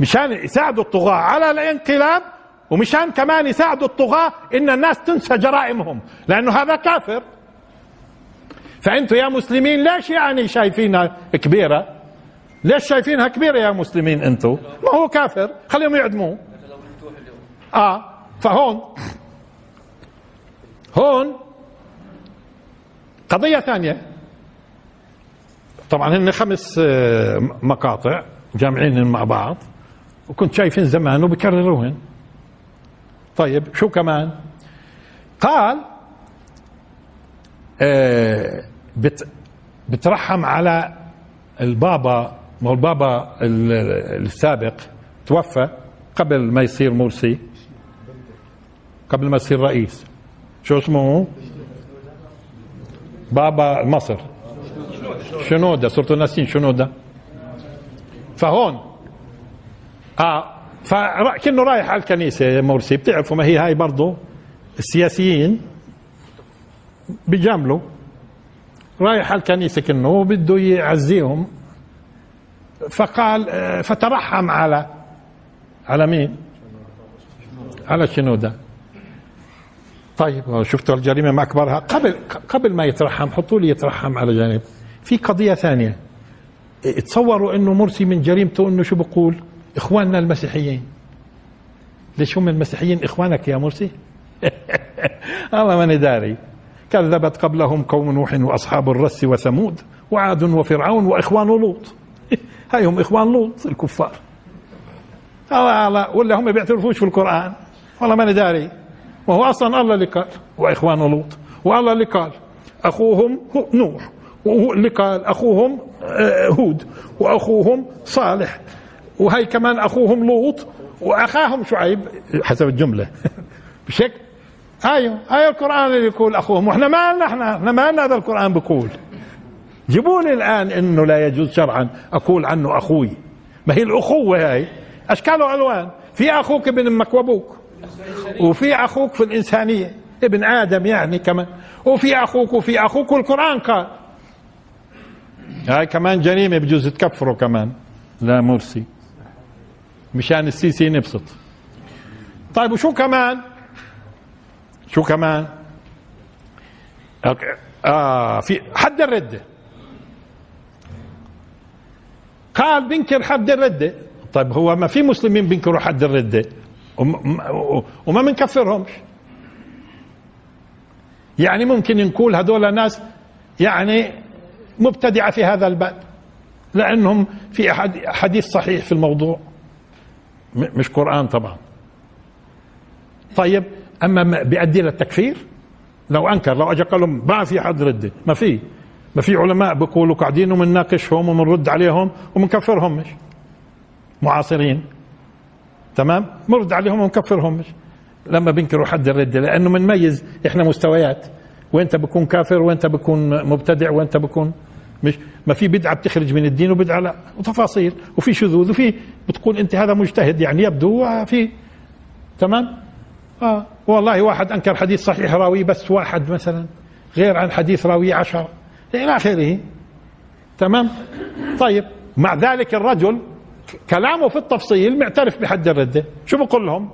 مشان يساعدوا الطغاة على الانقلاب ومشان كمان يساعدوا الطغاة إن الناس تنسى جرائمهم لأنه هذا كافر. فانتم يا مسلمين ليش يعني شايفينها كبيرة؟ ليش شايفينها كبيرة يا مسلمين أنتم ما هو كافر خليهم يعدموه. آه فهون هون قضية ثانية. طبعا هن خمس آه، مقاطع جامعين مع بعض وكنت شايفين زمان وبكرروهن. طيب شو كمان؟ قال آه بت بترحم على البابا ما البابا السابق توفى قبل ما يصير مرسي قبل ما يصير رئيس. شو اسمه بابا مصر. شنودة صرتوا ناسين شنودة. فهون. آه فكأنه رايح على الكنيسة مرسي. بتعرفوا ما هي هاي برضه السياسيين بيجاملوا. رايح على الكنيسة كأنه وبده يعزيهم. فقال آه، فترحم على على مين؟ على شنودة. طيب شفتوا الجريمة ما أكبرها؟ قبل قبل ما يترحم حطوا لي يترحم على جانب في قضية ثانية. تصوروا إنه مرسي من جريمته إنه شو بقول؟ إخواننا المسيحيين. ليش هم المسيحيين إخوانك يا مرسي؟ الله ماني داري. كذبت قبلهم قوم نوح وأصحاب الرس وثمود وعاد وفرعون وإخوان لوط. هاي هم إخوان لوط الكفار. الله الله ولا هم بيعترفوش في القرآن. والله ماني داري. وهو أصلا الله اللي قال وإخوان لوط والله اللي قال أخوهم نوح اللي قال أخوهم آه، هود وأخوهم صالح وهي كمان أخوهم لوط وأخاهم شعيب حسب الجملة. بشكل؟ أيوه أيوه القرآن اللي يقول أخوهم وإحنا ما لنا إحنا إحنا ما لنا هذا القرآن بيقول. جيبوا لي الآن إنه لا يجوز شرعا أقول عنه أخوي. ما هي الأخوة هاي؟ أشكال وألوان. في أخوك ابن أمك وأبوك. وفي أخوك في الإنسانية ابن آدم يعني كمان. وفي أخوك وفي أخوك والقرآن قال. هاي كمان جريمة بجوز تكفروا كمان. لا مرسي. مشان السيسي نبسط. طيب وشو كمان؟ شو كمان؟ آه في حد الردة؟ قال بنكر حد الردة. طيب هو ما في مسلمين بينكروا حد الردة. وما بنكفرهمش يعني ممكن نقول هذول ناس يعني مبتدعة في هذا الباب لأنهم في حديث صحيح في الموضوع. مش قرآن طبعا. طيب أما بيؤدي للتكفير لو أنكر لو أجى قال لهم ما في حد ردة ما في. ما في علماء بيقولوا قاعدين ومنناقشهم ومنرد عليهم ومنكفرهم مش؟ معاصرين. تمام؟ مرد عليهم ومكفرهم مش لما بينكروا حد الردة لأنه بنميز إحنا مستويات. وانت بكون كافر؟ وانت بكون مبتدع؟ وانت بكون مش ما في بدعة بتخرج من الدين وبدعة لا. وتفاصيل. وفي شذوذ. وفي بتقول أنت هذا مجتهد يعني يبدو. في تمام؟ آه. والله واحد أنكر حديث صحيح راوي بس واحد مثلا. غير عن حديث راوي عشر إلى آخره. تمام؟ طيب. مع ذلك الرجل كلامه في التفصيل معترف بحد الردة شو بقول لهم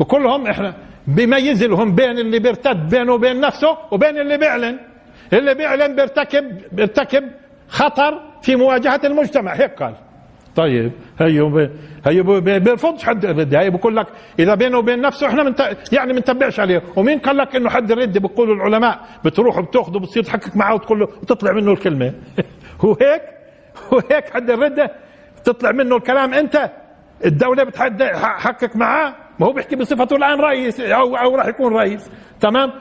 بقول لهم إحنا بيميز لهم بين اللي بيرتد بينه وبين نفسه وبين اللي بيعلن. اللي بيعلن بيرتكب بيرتكب خطر في مواجهة المجتمع. هيك قال. طيب هيو هيو بيرفضش حد الردة هي بقول لك إذا بينه وبين نفسه إحنا منت... يعني منتبعش عليه. ومين قال لك إنه حد الردة بيقولوا العلماء. بتروح بتاخذه بتصير تحكك معه وتقول له وتطلع منه الكلمة. هو هيك؟ هو هيك حد الردة تطلع منه الكلام انت. الدولة بتحقق معاه. ما هو بيحكي بصفته الآن رئيس أو أو راح يكون رئيس. تمام؟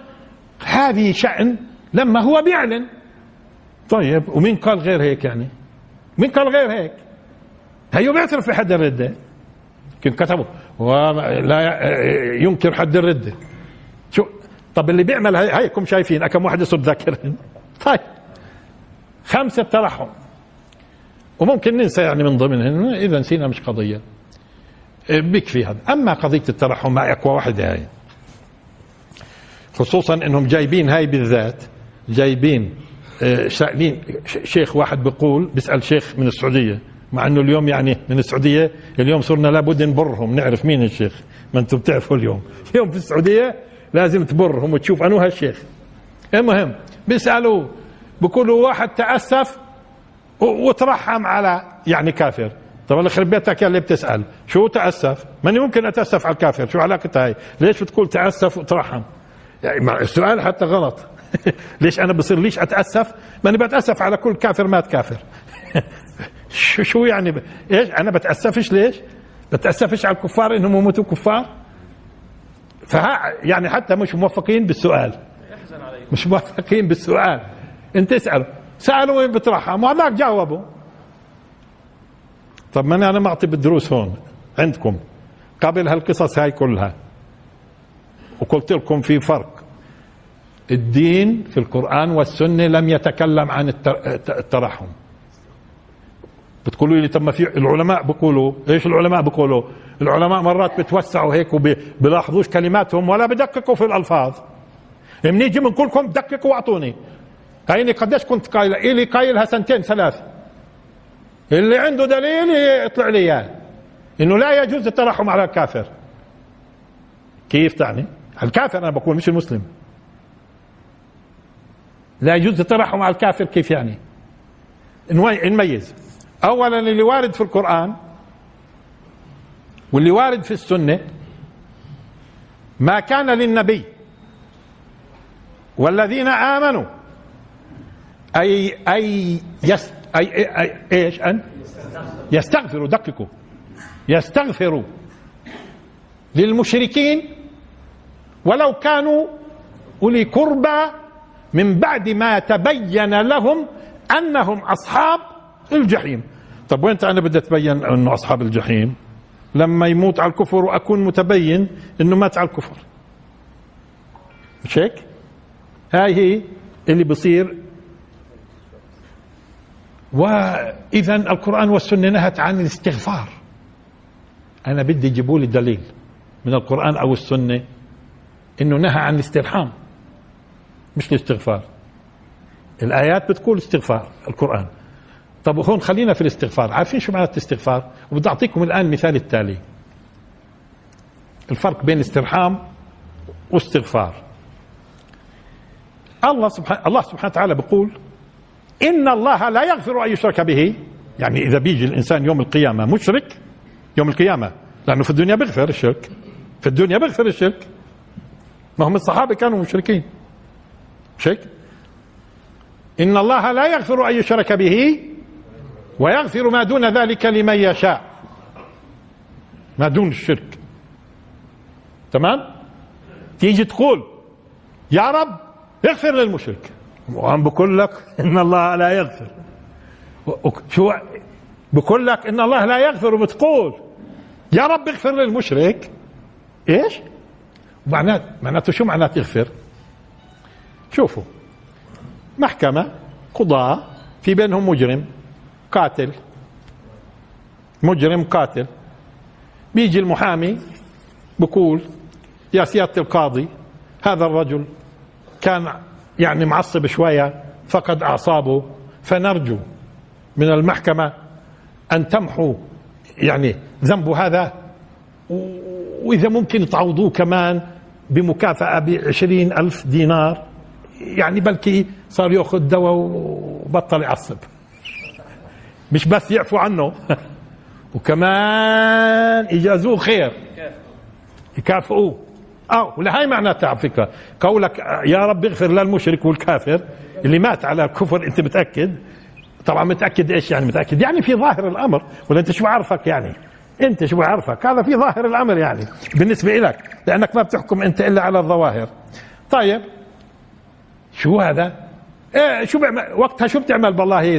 هذه شأن لما هو بيعلن. طيب ومين قال غير هيك يعني؟ مين قال غير هيك؟ هيو بيعترف بحد الردة. كن كتبوا. ولا ينكر حد الردة. شو؟ طب اللي بيعمل هيكم شايفين؟ كم واحد يصب ذاكرين طيب. خمسة ترحم. وممكن ننسى يعني من ضمنهن إذا نسينا مش قضية. بيكفي هذا. أما قضية الترحم مع أقوى واحدة هاي. خصوصا إنهم جايبين هاي بالذات جايبين سائلين شيخ واحد بيقول بيسأل شيخ من السعودية مع إنه اليوم يعني من السعودية اليوم صرنا لابد نبرهم نعرف مين الشيخ ما أنتم بتعرفوا اليوم. اليوم في السعودية لازم تبرهم وتشوف أنو هالشيخ. المهم بيسالوه بيقولوا واحد تأسف وترحم على يعني كافر. طب يخرب بيتك يا اللي بتسأل. شو تأسف؟ ماني ممكن اتاسف على الكافر؟ شو علاقتها هاي؟ ليش بتقول تأسف وترحم؟ يعني السؤال حتى غلط. ليش أنا بصير ليش أتأسف؟ ماني بتأسف على كل كافر مات كافر. شو شو يعني ب... إيش؟ أنا بتأسفش ليش؟ بتأسفش على الكفار إنهم يموتوا كفار؟ فها يعني حتى مش موفقين بالسؤال. مش موفقين بالسؤال. انت اساله سألوا وين بترحم وهذاك جاوبوا طب ما أنا معطي بالدروس هون؟ عندكم. قبل هالقصص هاي كلها. وقلت لكم في فرق. الدين في القرآن والسنة لم يتكلم عن الترحم. بتقولوا لي طب ما في العلماء بيقولوا إيش العلماء بيقولوا العلماء مرات بتوسعوا هيك وبيلاحظوش كلماتهم ولا بدققوا في الألفاظ. بنيجي بنقول دققوا واعطوني. هيني قديش كنت قايل؟ إلي قايلها سنتين ثلاث. اللي عنده دليل يطلع لي إياه. إنه لا يجوز الترحم على الكافر. كيف تعني؟ الكافر أنا بقول مش المسلم. لا يجوز الترحم على الكافر كيف يعني؟ نميز اولا اللي وارد في القرآن واللي وارد في السنة ما كان للنبي. والذين آمنوا أي أي يست أي, أي, إيش أن يستغفروا دققوا. يستغفروا للمشركين ولو كانوا أولي قربى من بعد ما تبين لهم أنهم أصحاب الجحيم. طب وين أنا بدي أتبين أنه أصحاب الجحيم؟ لما يموت على الكفر وأكون متبين أنه مات على الكفر. مش هيك هاي هي اللي بصير واذا القرآن والسنة نهت عن الاستغفار. أنا بدي يجيبوا لي دليل من القرآن أو السنة إنه نهى عن الاسترحام مش الاستغفار. الآيات بتقول استغفار القرآن. طب هون خلينا في الاستغفار عارفين شو معنى الاستغفار؟ وبدي أعطيكم الآن مثال التالي. الفرق بين استرحام واستغفار. الله سبحانه الله سبحانه وتعالى بيقول إن الله لا يغفر أن يشرك به. يعني إذا بيجي الإنسان يوم القيامة مشرك يوم القيامة لأنه في الدنيا بيغفر الشرك. في الدنيا بيغفر الشرك. ما هم الصحابة كانوا مشركين. مش هيك؟ إن الله لا يغفر أن يشرك به ويغفر ما دون ذلك لمن يشاء. ما دون الشرك. تمام؟ تيجي تقول يا رب اغفر للمشرك. وعم بقول لك إن الله لا يغفر. شو بقول لك إن الله لا يغفر وبتقول يا رب اغفر للمشرك. إيش؟ معناته معناته شو معناته يغفر؟ شوفوا محكمة قضاة في بينهم مجرم قاتل. مجرم قاتل. بيجي المحامي بقول يا سيادة القاضي هذا الرجل كان يعني معصب شوية فقد أعصابه. فنرجو من المحكمة أن تمحو يعني ذنبه هذا وإذا ممكن تعوضوه كمان بمكافأة بعشرين ألف دينار. يعني بلكي صار يأخذ دواء وبطل يعصب. مش بس يعفو عنه وكمان يجازوه خير. يكافئوه. آه ولهي معناتها على فكرة. قولك يا رب اغفر للمشرك والكافر اللي مات على الكفر انت متأكد؟ طبعا متأكد إيش يعني متأكد؟ يعني في ظاهر الأمر. ولا أنت شو عارفك يعني؟ أنت شو عارفك؟ هذا في ظاهر الأمر يعني بالنسبة لك لأنك ما بتحكم أنت إلا على الظواهر. طيب شو هذا؟ شو بيعمل؟ وقتها شو بتعمل بالله؟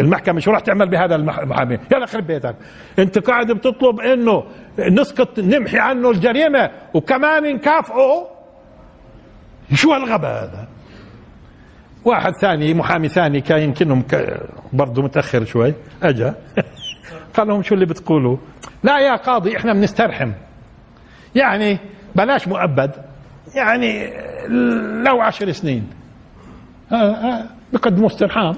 المحكمة شو راح تعمل بهذا المحامي؟ يلا خرب بيتك. أنت قاعد بتطلب إنه نسقط نمحي عنه الجريمة وكمان نكافئه شو هالغباء هذا؟ واحد ثاني محامي ثاني كان يمكنهم برضه متأخر شوي. أجا. قال لهم شو اللي بتقولوا؟ لا يا قاضي إحنا بنسترحم. يعني بلاش مؤبد. يعني لو عشر سنين. بقدموا استرحام.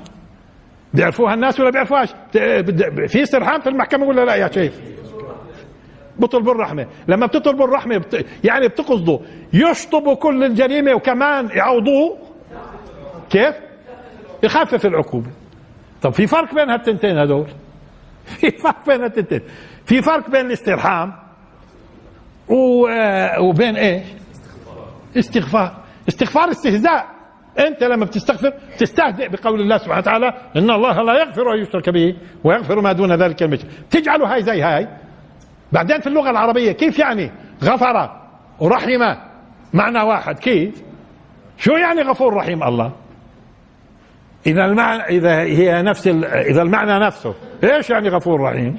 بيعرفوها الناس ولا بيعرفوهاش؟ في استرحام في المحكمة ولا لا يا شيخ. بطلبوا الرحمة لما بتطلبوا الرحمة بت... يعني بتقصدوا يشطبوا كل الجريمة وكمان يعوضوه. كيف؟ يخفف العقوبة. طب في فرق بين هالتنتين هدول في فرق بين هالتنتين. في فرق بين الاسترحام و... وبين إيش؟ استغفار. استغفار استهزاء. انت لما بتستغفر تستهزئ بقول الله سبحانه وتعالى إن الله لا يغفر أن يشرك به ويغفر ما دون ذلك المشرك تجعلوا هاي زي هاي. بعدين في اللغة العربية كيف يعني غفر ورحم؟ معنى واحد كيف؟ شو يعني غفور رحيم الله؟ إذا المعنى إذا هي نفس إذا المعنى نفسه إيش يعني غفور رحيم؟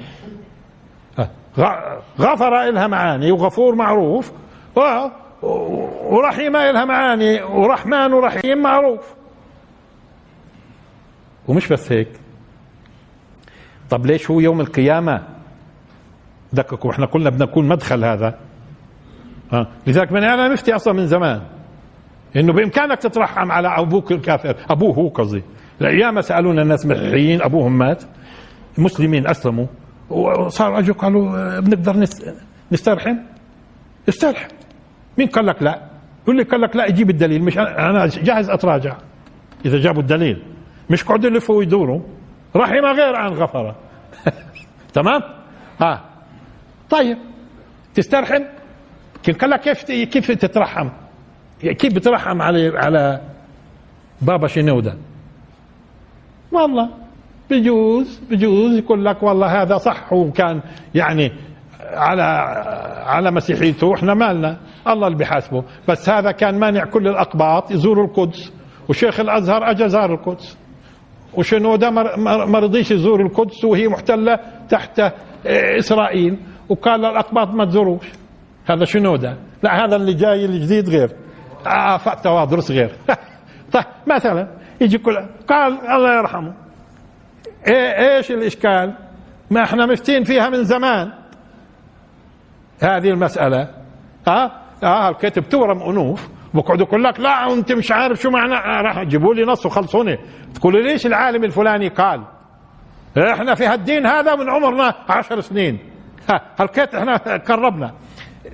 غفر إلها معاني وغفور معروف. ورحيمة لها معاني ورحمن ورحيم معروف. ومش بس هيك. طب ليش هو يوم القيامة؟ دققوا إحنا قلنا بدنا نكون مدخل هذا. ها؟ لذلك من أنا مفتي أصلا من زمان. إنه بإمكانك تترحم على أبوك الكافر. أبوه هو قصدي. الأيام سألونا الناس مسيحيين أبوهم مات. مسلمين أسلموا. وصار أجوا قالوا بنقدر نسترحم؟ استرحم. مين قال لك لا؟ يقول لي قال لك لا يجيب الدليل. مش أنا جاهز أتراجع. إذا جابوا الدليل. مش قعدوا يلفوا ويدوروا. رحم غير عن غفر تمام؟ ها. طيب. تسترحم كيف قال لك كيف كيف تترحم؟ كيف بترحم على على بابا شنودة؟ والله. بجوز بجوز يقول لك والله هذا صح وكان يعني على على مسيحيته إحنا مالنا. الله اللي بيحاسبه. بس هذا كان مانع كل الأقباط يزوروا القدس. وشيخ الأزهر اجى زار القدس. وشنودة ما رضيش يزور القدس وهي محتلة تحت إسرائيل. وقال للاقباط ما تزوروش. هذا شنودة لا هذا اللي جاي الجديد غير. آفاق توادرس غير. طيب مثلا يجي كل قال الله يرحمه. إيه إيش الإشكال؟ ما إحنا مفتين فيها من زمان. هذه المسألة. ها آه الكتب تورم أنوف بقعدوا يقول لك لا أنت مش عارف شو معنى. آه، راح تجيبوا لي نص وخلصوني. تقول ليش العالم الفلاني قال؟ إحنا في هالدين هذا من عمرنا عشر سنين. ها هالكت إحنا قربنا.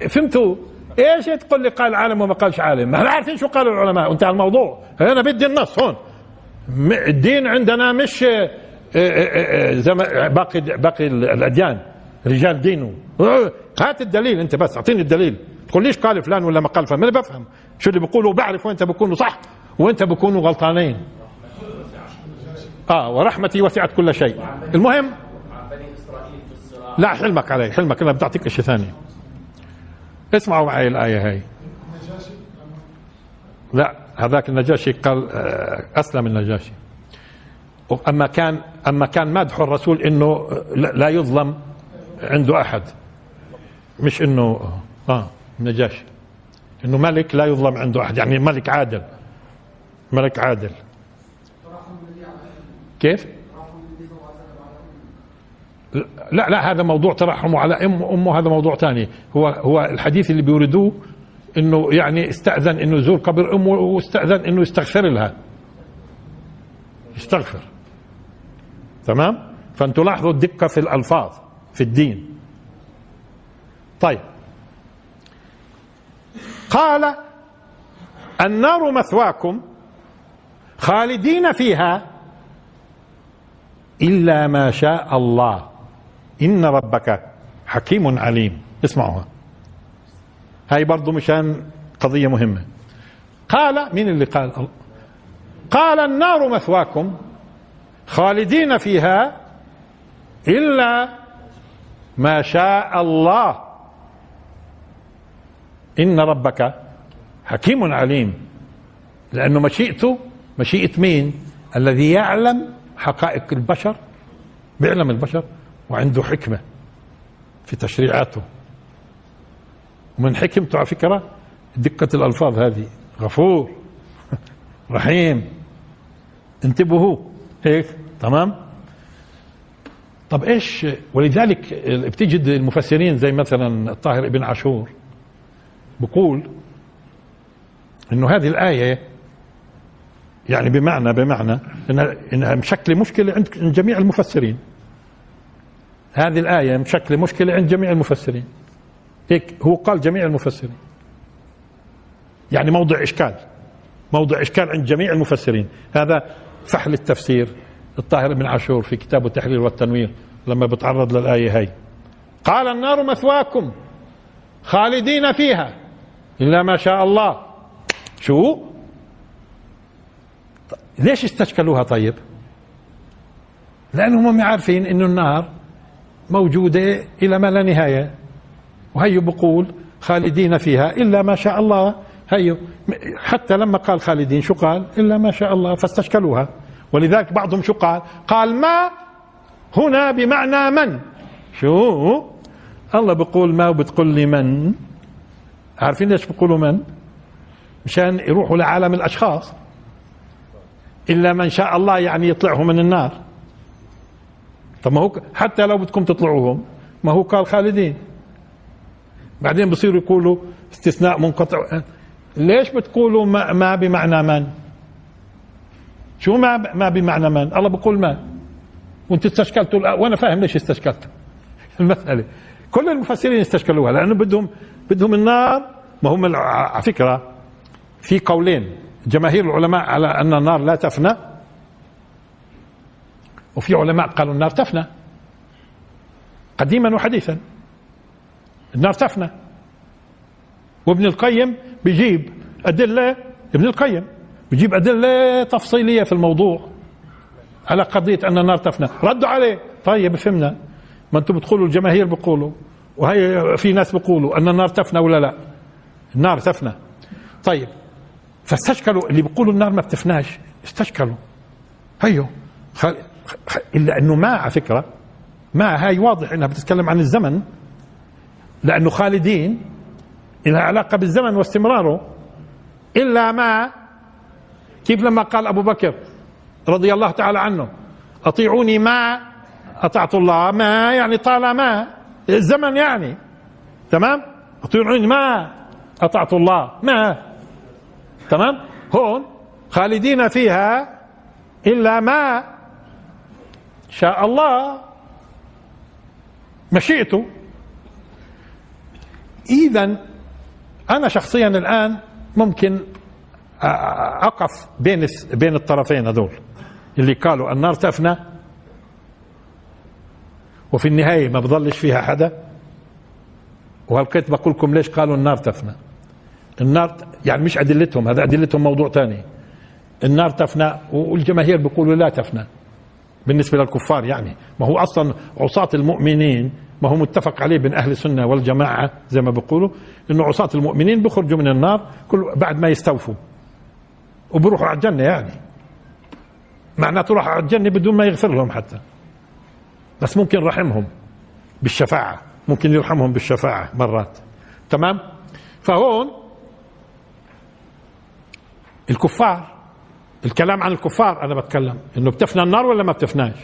فهمتوا؟ إيش تقول لي؟ قال عالم وما قالش عالم. إحنا عارفين شو قالوا العلماء. وانتهى الموضوع. أنا بدي النص هون. الدين عندنا مش آه، آه، باقي باقي الأديان. رجال دين هات الدليل أنت بس أعطيني الدليل. تقول ليش قال فلان ولا ما قال فلان؟ أنا بفهم. شو اللي بقوله بعرف وأنت بكونوا صح وأنت بكونوا غلطانين. آه ورحمتي وسعت كل شيء. المهم لا حلمك علي حلمك. أنا بدي أعطيك شيء ثاني. اسمعوا معي الآية هاي. لا هذاك النجاشي قال آه، أسلم النجاشي. أما كان أما كان مدح الرسول إنه لا يظلم عنده أحد. مش إنه آه نجاشي إنه ملك لا يظلم عنده أحد. يعني ملك عادل. ملك عادل. كيف؟ لا لا هذا موضوع ترحمه على أم أمه هذا موضوع ثاني. هو هو الحديث اللي بيوردوه إنه يعني استأذن إنه يزور قبر أمه واستأذن إنه يستغفر لها. يستغفر. تمام؟ فأنتوا لاحظوا الدقة في الألفاظ. في الدين. طيب. قال النار مثواكم خالدين فيها إلا ما شاء الله. إن ربك حكيم عليم. اسمعوها هاي برضو مشان قضية مهمة. قال مين اللي قال؟ قال النار مثواكم خالدين فيها إلا ما شاء الله. إن ربك حكيم عليم. لأنه مشيئته مشيئة مين؟ الذي يعلم حقائق البشر بيعلم البشر وعنده حكمة في تشريعاته. ومن حكمته على فكرة دقة الألفاظ هذه. غفور رحيم. انتبهوا. هيك تمام؟ طب إيش؟ ولذلك بتجد المفسرين زي مثلا الطاهر ابن عاشور بقول إنه هذه الآية يعني بمعنى بمعنى انها انها مشكله مشكلة عند جميع المفسرين. هذه الآية مشكله مشكلة عند جميع المفسرين. هيك هو قال جميع المفسرين. يعني موضع إشكال. موضع إشكال عند جميع المفسرين. هذا فحل التفسير. الطاهر بن عاشور في كتابه التحرير والتنوير لما بتعرض للآية هي قال النار مثواكم خالدين فيها إلا ما شاء الله. شو؟ ليش استشكلوها طيب؟ لأنهم عارفين انه النار موجودة إلى ما لا نهاية. وهي بقول خالدين فيها إلا ما شاء الله. هي حتى لما قال خالدين شو قال؟ إلا ما شاء الله. فاستشكلوها. ولذلك بعضهم شو قال؟ قال ما هنا بمعنى من؟ شو؟ الله بقول ما وبتقول لي من؟ عارفين ليش بقولوا من؟ مشان يروحوا لعالم الأشخاص. إلا من شاء الله يعني يطلعهم من النار. طب ما هو حتى لو بدكم تطلعوهم ما هو قال خالدين. بعدين بصيروا يقولوا استثناء منقطع. ليش بتقولوا ما, ما بمعنى من؟ شو ما ما بمعنى من الله بقول ما. وانت استشكلتوا وأنا فاهم ليش استشكلت المسألة. كل المفسرين استشكلوها لأنه بدهم بدهم النار. ما هم على فكرة في قولين. جماهير العلماء على أن النار لا تفنى وفي علماء قالوا النار تفنى. قديما وحديثا. النار تفنى. وابن القيم بيجيب أدلة ابن القيم. بيجيب أدلة تفصيلية في الموضوع على قضية أن النار تفنى. ردوا عليه. طيب فهمنا. ما أنتم بتقولوا الجماهير بيقولوا وهي في ناس بيقولوا أن النار تفنى ولا لا. النار تفنى. طيب فاستشكلوا. اللي بيقولوا النار ما بتفناش استشكلوا. هيو خل... إلا أنه ما على فكرة ما هاي واضح إنها بتتكلم عن الزمن. لأنه خالدين لها علاقة بالزمن واستمراره. إلا ما كيف لما قال أبو بكر رضي الله تعالى عنه أطيعوني ما أطعت الله ما يعني طالما الزمن يعني تمام؟ أطيعوني ما أطعت الله ما تمام؟ هون خالدين فيها إلا ما شاء الله. مشيئته اذا أنا شخصيا الآن ممكن أقف بين بين الطرفين هذول. اللي قالوا النار تفنى وفي النهاية ما بضلش فيها حدا. وهلقيت بقول لكم ليش قالوا النار تفنى؟ النار يعني مش أدلتهم هذا أدلتهم موضوع ثاني النار تفنى والجماهير بيقولوا لا تفنى. بالنسبة للكفار يعني. ما هو أصلا عصاة المؤمنين ما هو متفق عليه بين أهل السنة والجماعة زي ما بيقولوا إنه عصاة المؤمنين بيخرجوا من النار كل بعد ما يستوفوا. وبروحوا على الجنة يعني. معناته راح على الجنة بدون ما يغفر لهم حتى. بس ممكن رحمهم بالشفاعة. ممكن يرحمهم بالشفاعة مرات. تمام؟ فهون الكفار الكلام عن الكفار أنا بتكلم. إنه بتفنى النار ولا ما بتفناش؟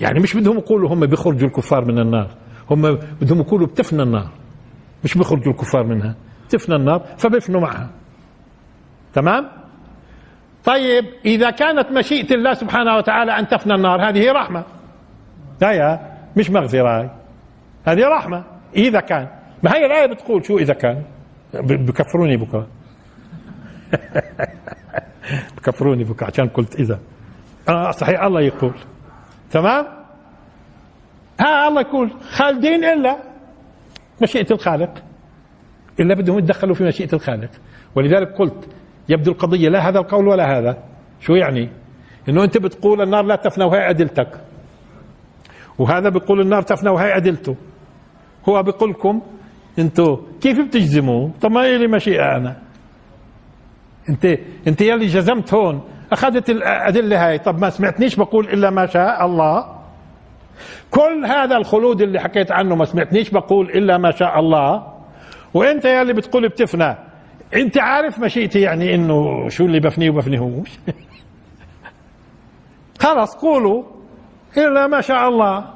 يعني مش بدهم يقولوا هم بيخرجوا الكفار من النار. هم بدهم يقولوا بتفنى النار. مش بيخرجوا الكفار منها. تفنى النار فبيفنوا معها. تمام؟ طيب إذا كانت مشيئة الله سبحانه وتعالى أن تفنى النار هذه رحمة. هي مش مغفرة هذه رحمة إذا كان. ما هي الآية بتقول شو إذا كان؟ بكفروني بكرة. بكفروني بكرة عشان قلت إذا. آه صحيح الله يقول. تمام؟ ها الله يقول خالدين إلا مشيئة الخالق. إلا بدهم يتدخلوا في مشيئة الخالق. ولذلك قلت يبدو القضية لا هذا القول ولا هذا. شو يعني؟ إنه أنت بتقول النار لا تفنى وهي أدلتك. وهذا بيقول النار تفنى وهي أدلته. هو بيقول لكم أنتوا كيف بتجزموا طب ما لي مشيئة أنا. أنت أنت يلي جزمت هون. أخذت الأدلة هاي. طب ما سمعتنيش بقول إلا ما شاء الله. كل هذا الخلود اللي حكيت عنه ما سمعتنيش بقول إلا ما شاء الله. وأنت يلي بتقول بتفنى. انت عارف مشيئتي يعني انه شو اللي بفنيه وبفنيهوش خلص قولوا. إلا ما شاء الله.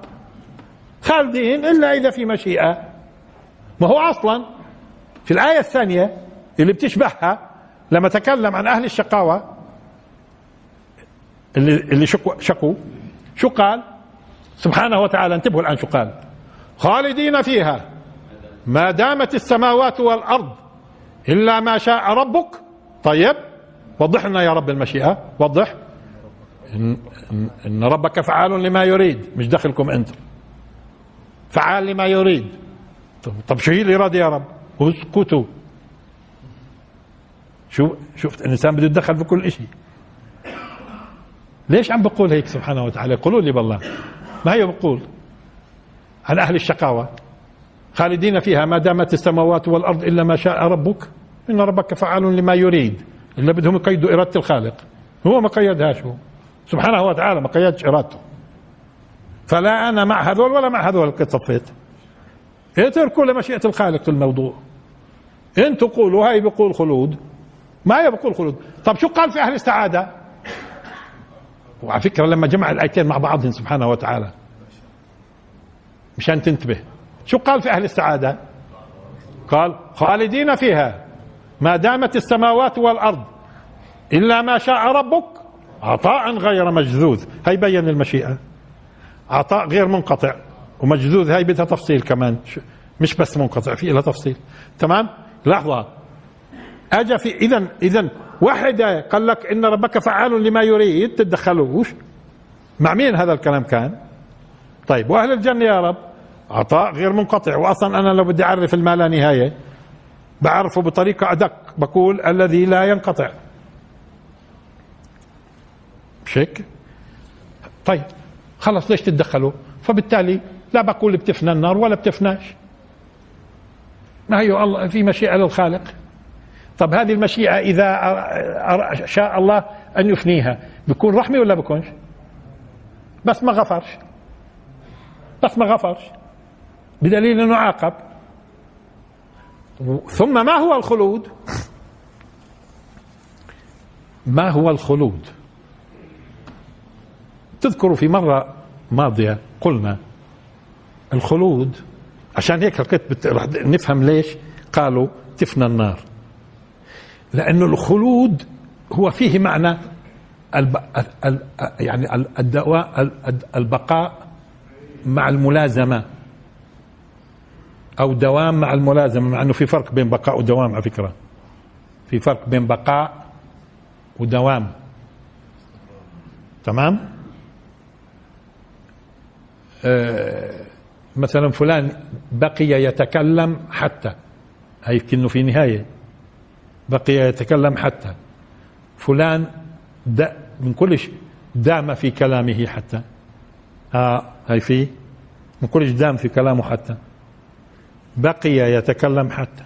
خالدين إلا إذا في مشيئة. ما هو أصلا؟ في الآية الثانية اللي بتشبهها لما تكلم عن أهل الشقاوة اللي اللي شكوا شكوا شو قال؟ سبحانه وتعالى انتبهوا الآن شو قال؟ خالدين فيها. ما دامت السماوات والأرض إلا ما شاء ربك. طيب وضح لنا يا رب المشيئة. وضح. إن, إن ربك فعال لما يريد. مش دخلكم أنتم. فعال لما يريد. طب شو هي الإرادة يا رب؟ اسكتوا. شو شفت الإنسان بده يتدخل في كل شيء ليش عم بقول هيك سبحانه وتعالى؟ قولوا لي بالله. ما هي بقول؟ عن أهل الشقاوة. خالدين فيها ما دامت السماوات والأرض إلا ما شاء ربك. إن ربك فعال لما يريد. إلا بدهم يقيدوا إرادة الخالق. هو ما قيدهاش هو. سبحانه وتعالى ما قيدش إرادته. فلا أنا مع هذول ولا مع هذول قد صفيت اتركوا لمشيئه الخالق الموضوع. أنتوا قولوا هاي بيقول خلود. ما هي بقول خلود؟ طب شو قال في أهل السعادة؟ وعلى فكرة لما جمع الآيتين مع بعضهم سبحانه وتعالى. مشان تنتبه. شو قال في أهل السعادة؟ قال خالدين فيها. ما دامت السماوات والأرض إلا ما شاء ربك عطاء غير مجذوذ. هي بين المشيئة. عطاء غير منقطع. ومجذوذ هي بدها تفصيل كمان. مش بس منقطع في لها تفصيل. تمام؟ لحظة. اجى في اذا اذا واحدة قال لك إن ربك فعال لما يريد. تتدخلوش. مع مين هذا الكلام كان؟ طيب وأهل الجنة يا رب. عطاء غير منقطع. واصلا أنا لو بدي أعرف الما لا نهاية. بعرفه بطريقة أدق. بقول الذي لا ينقطع. مش هيك؟ طيب خلص ليش تتدخلوا؟ فبالتالي لا بقول بتفنى النار ولا بتفناش ما هي الله في مشيئة للخالق. طب هذه المشيئة إذا شاء الله أن يفنيها بيكون رحمة ولا بيكونش بس ما غفرش. بس ما غفرش. بدليل أنه عاقب. ثم ما هو الخلود؟ ما هو الخلود؟ تذكروا في مرة ماضية قلنا الخلود عشان هيك حكيت رح نفهم ليش قالوا تفنى النار. لأنه الخلود هو فيه معنى الب... ال... يعني الدواء البقاء مع الملازمة. أو دوام مع الملازمة مع أنه في فرق بين بقاء ودوام على فكرة. في فرق بين بقاء ودوام. تمام؟ آه، مثلا فلان بقي يتكلم حتى. هي كأنه في نهاية. بقي يتكلم حتى. فلان دا من كل شيء دام في كلامه حتى. آه هي في. من كل دام في كلامه حتى. بقي يتكلم حتى.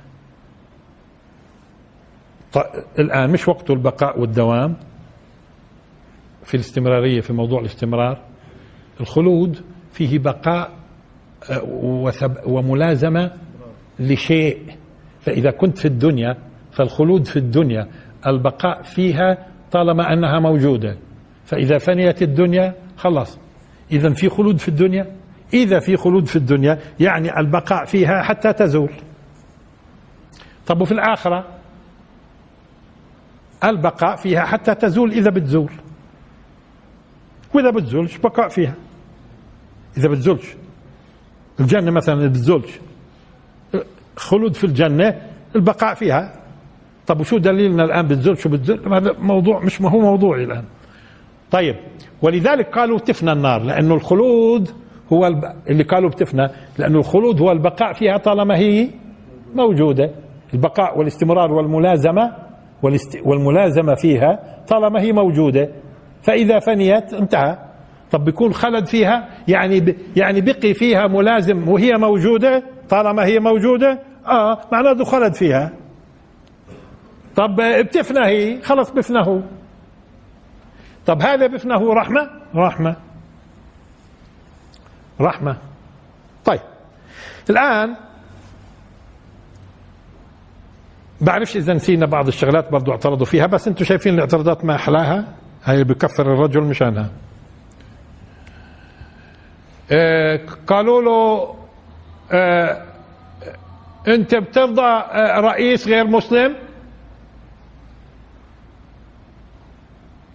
طيب الآن مش وقت البقاء والدوام في الاستمرارية في موضوع الاستمرار. الخلود فيه بقاء آه، وملازمة لشيء. فإذا كنت في الدنيا فالخلود في الدنيا البقاء فيها طالما أنها موجودة. فإذا فنيت الدنيا خلاص. اذا في خلود في الدنيا؟ إذا في خلود في الدنيا يعني البقاء فيها حتى تزول. طب وفي الآخرة؟ البقاء فيها حتى تزول إذا بتزول. وإذا بتزولش بقاء فيها. إذا بتزولش. الجنة مثلا بتزولش. خلود في الجنة البقاء فيها. طب وشو دليلنا الآن بتزول شو بتزول هذا موضوع مش ما هو موضوعي الآن. طيب ولذلك قالوا تفنى النار لأنه الخلود هو اللي قالوا بتفنى لأنه الخلود هو البقاء فيها طالما هي موجودة. البقاء والاستمرار والملازمة والملازمة فيها طالما هي موجودة. فإذا فنيت انتهى. طب بيكون خلد فيها؟ يعني يعني بقي فيها ملازم وهي موجودة؟ طالما هي موجودة آه معناته خلد فيها. طب بتفنى هي خلص بفنه طب هذا بفنه رحمة؟ رحمة. رحمة. طيب. الآن بعرفش إذا نسينا بعض الشغلات برضو اعترضوا فيها بس أنتم شايفين الاعتراضات ما أحلاها؟ هاي بكفر الرجل مشانها. آه قالوا له آه أنت بترضى آه رئيس غير مسلم؟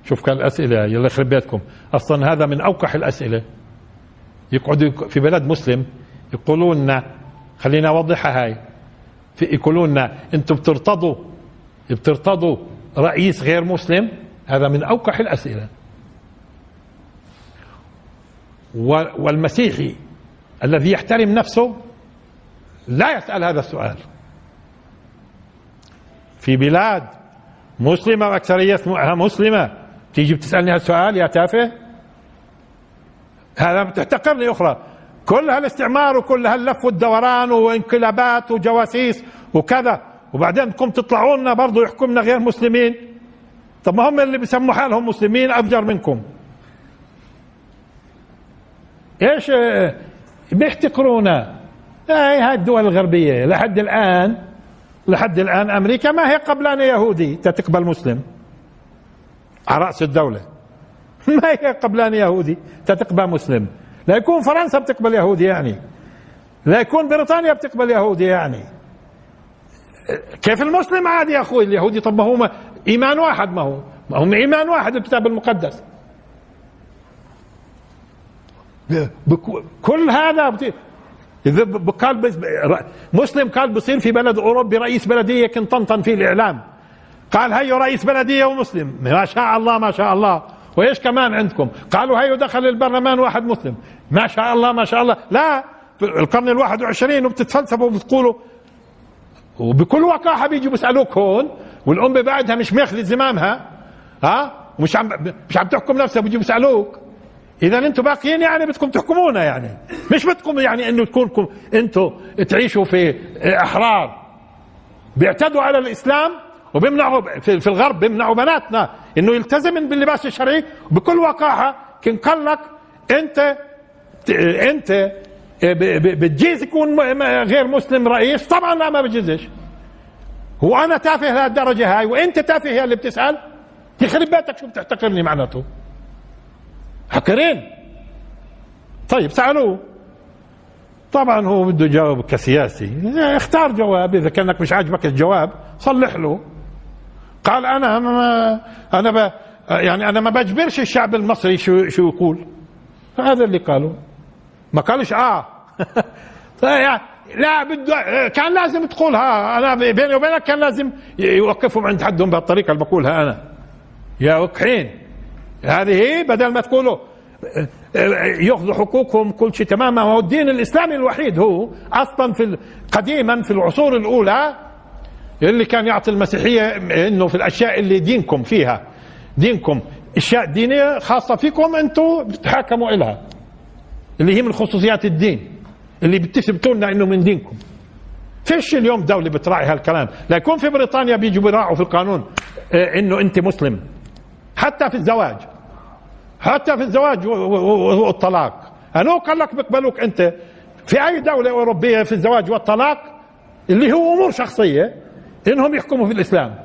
شوف كان الأسئلة يلا يخرب بيتكم. أصلا هذا من أوقح الأسئلة. يقعدوا في بلد مسلم يقولون لنا خلينا أوضحها هاي. في يقولون لنا أنتم بترتضوا بترتضوا رئيس غير مسلم؟ هذا من أوقح الأسئلة. والمسيحي الذي يحترم نفسه لا يسأل هذا السؤال. في بلاد مسلمة وأكثريتها مسلمة تيجي بتسألني هالسؤال يا تافه؟ هذا بتحتقرني أخرى. كل هالاستعمار وكل هاللف والدوران وانقلابات وجواسيس وكذا. وبعدين تقوم تطلعوا لنا برضه يحكمنا غير مسلمين. طب ما هم اللي بيسموا حالهم مسلمين أفجر منكم. إيش بيحتقرونا؟ هاي هاي الدول الغربية. لحد الآن لحد الآن أمريكا ما هي قبلانة يهودي تتقبل مسلم. على رأس الدولة. ما هي قبلان يهودي؟ تتقبل مسلم. لا يكون فرنسا بتقبل يهودي يعني. لا يكون بريطانيا بتقبل يهودي يعني. كيف المسلم عادي يا أخوي؟ اليهودي طب ما هو إيمان واحد ما هو. ما هم إيمان واحد الكتاب المقدس. كل هذا إذا قال مسلم قال بصير في بلد أوروبي رئيس بلدية كنت طنطن فيه الإعلام. قال هيو رئيس بلدية ومسلم. ما شاء الله ما شاء الله. وإيش كمان عندكم؟ قالوا هيو دخل البرلمان واحد مسلم. ما شاء الله ما شاء الله. لا في القرن الواحد وعشرين وبتتفلسفوا وبتقولوا وبكل وقاحة بيجوا بيسألوك هون والأمة بعدها مش ماخذة زمامها. ها؟ مش عم مش عم تحكم نفسها بيجوا بيسألوك. إذا أنتم باقيين يعني بدكم تحكمونا يعني. مش بدكم يعني إنه تكونكم أنتم تعيشوا في إحرار. بيعتدوا على الإسلام وبيمنعوا في الغرب بيمنعوا بناتنا. إنه يلتزم باللباس الشرعي بكل وقاحة. كان قال لك أنت انت بتجيز يكون غير مسلم رئيس. طبعا لا ما بجيزش. هو أنا تافه لهالدرجة هاي وأنت تافه هي اللي بتسأل. يخرب بيتك شو بتحتقرني معناته؟ حقرين. طيب سألوه. طبعا هو بده يجاوب كسياسي. اختار جواب إذا كأنك مش عاجبك الجواب صلح له. قال أنا ما أنا ب يعني أنا ما بجبرش الشعب المصري شو شو يقول. هذا اللي قالوا. ما قالش آه. لا بده كان لازم تقولها أنا بيني وبينك كان لازم يوقفهم عند حدهم بهالطريقه اللي بقولها أنا. يا وقحين. هذه بدل ما تقولوا ياخذوا حقوقهم كل شيء تمام ما هو الدين الإسلامي الوحيد هو أصلا في قديما في العصور الأولى اللي كان يعطي المسيحية إنه في الأشياء اللي دينكم فيها. دينكم. أشياء دينية خاصة فيكم أنتم بتحاكموا إلها. اللي هي من خصوصيات الدين. اللي بتثبتوا لنا إنه من دينكم. فيش اليوم دولة بتراعي هالكلام. لا يكون في بريطانيا بيجوا بيراعوا في القانون آه إنه أنت مسلم. حتى في الزواج. حتى في الزواج والطلاق. انو قال لك بقبلوك أنت. في أي دولة أوروبية في الزواج والطلاق اللي هو أمور شخصية إنهم يحكموا في الإسلام.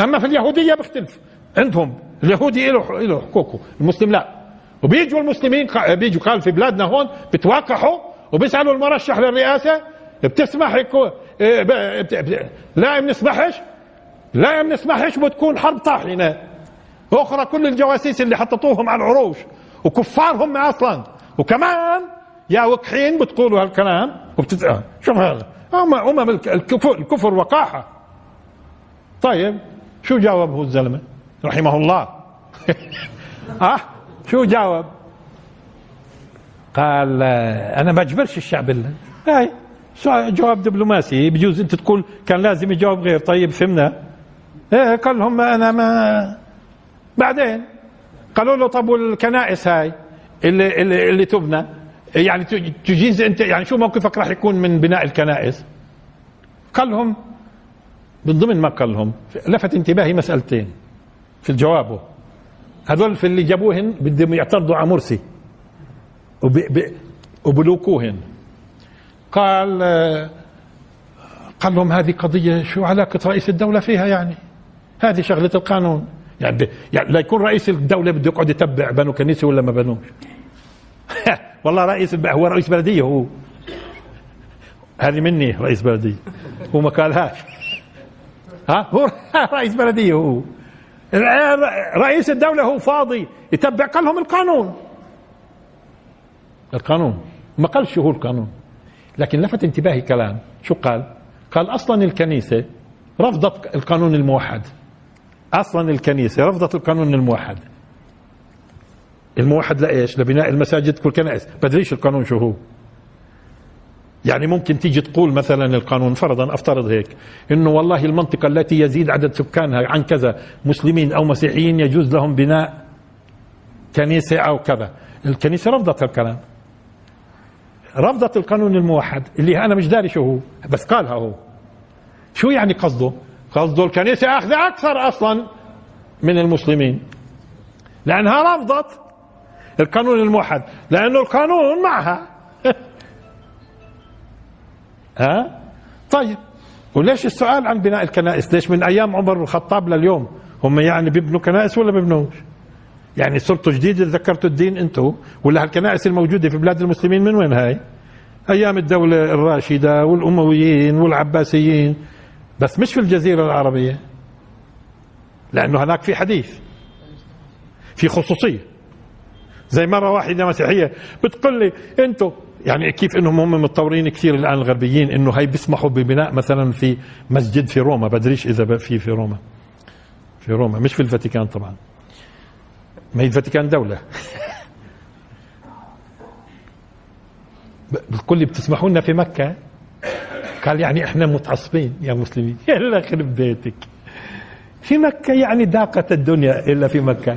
أما في اليهودية بيختلف عندهم اليهودي له له حقوقه المسلم لا. وبيجوا المسلمين بيجوا قال في بلادنا هون بتوقحوا وبيسألوا المرشح للرئاسة بتسمح يكون لا بنسمحش لا بنسمحش بتكون حرب طاحنة. أخرى كل الجواسيس اللي حططوهم على العروش وكفار هم أصلا. وكمان يا وكحين بتقولوا هالكلام وبتت... شوف هذا. هم امم الكفر الكفر وقاحة. طيب شو جاوب هو الزلمة؟ رحمه الله. آه شو جاوب؟ قال أنا بجبرش الشعب إلا. هاي جواب دبلوماسي. بجوز أنت تقول كان لازم يجاوب غير. طيب فهمنا. إيه قال لهم أنا ما بعدين قالوا له طب والكنائس هاي؟ اللي اللي, اللي تبنى. يعني تجيز انت يعني شو موقفك راح يكون من بناء الكنائس؟ قال لهم من ضمن ما قال لهم لفت انتباهي مسألتين في جوابه هذول في اللي جابوهن بدهم يعترضوا على مرسي وبلوكوهن. قال قال لهم هذه قضية شو علاقة رئيس الدولة فيها يعني؟ هذه شغلة القانون. يعني, يعني لا يكون رئيس الدولة بده يقعد يتبع بنوا كنيسة ولا ما بنوش. والله رئيس هو رئيس بلدية هو. هذه مني رئيس بلدية. هو ما قالهاش ها؟ هو رئيس بلدية هو. رئيس الدولة هو فاضي يتبع قال لهم القانون. القانون. ما قالش هو القانون. لكن لفت انتباهي كلام. شو قال؟ قال أصلا الكنيسة رفضت القانون الموحد. أصلا الكنيسة رفضت القانون الموحد. الموحد لايش لبناء المساجد والكنائس بدريش القانون شو هو. يعني ممكن تيجي تقول مثلا القانون فرضا أفترض هيك إنه والله المنطقة التي يزيد عدد سكانها عن كذا مسلمين أو مسيحيين يجوز لهم بناء كنيسة أو كذا. الكنيسة رفضت الكلام. رفضت القانون الموحد اللي أنا مش داري شو هو بس قالها هو. شو يعني قصده؟ قصده الكنيسة اخذه أكثر أصلا من المسلمين. لأنها رفضت القانون الموحد لأنه القانون معها. ها؟ طيب وليش السؤال عن بناء الكنائس؟ ليش من أيام عمر الخطاب لليوم هم يعني بيبنوا كنائس ولا بيبنوش؟ يعني صرتوا جديد ذكرتوا الدين أنتم ولا هالكنائس الموجودة في بلاد المسلمين من وين هاي؟ أيام الدولة الراشدة والأمويين والعباسيين بس مش في الجزيرة العربية لأنه هناك في حديث في خصوصية. زي مرة واحدة مسيحية بتقول لي أنتم يعني كيف إنهم هم متطورين كثير الآن الغربيين إنه هي بيسمحوا ببناء مثلا في مسجد في روما. بدريش إذا في في روما. في روما. مش في الفاتيكان طبعا. ما هي الفاتيكان دولة. بتقول لي بتسمحوا لنا في مكة؟ قال يعني إحنا متعصبين يا مسلمين. يلا خرب بيتك. في مكة يعني ضاقت الدنيا إلا في مكة.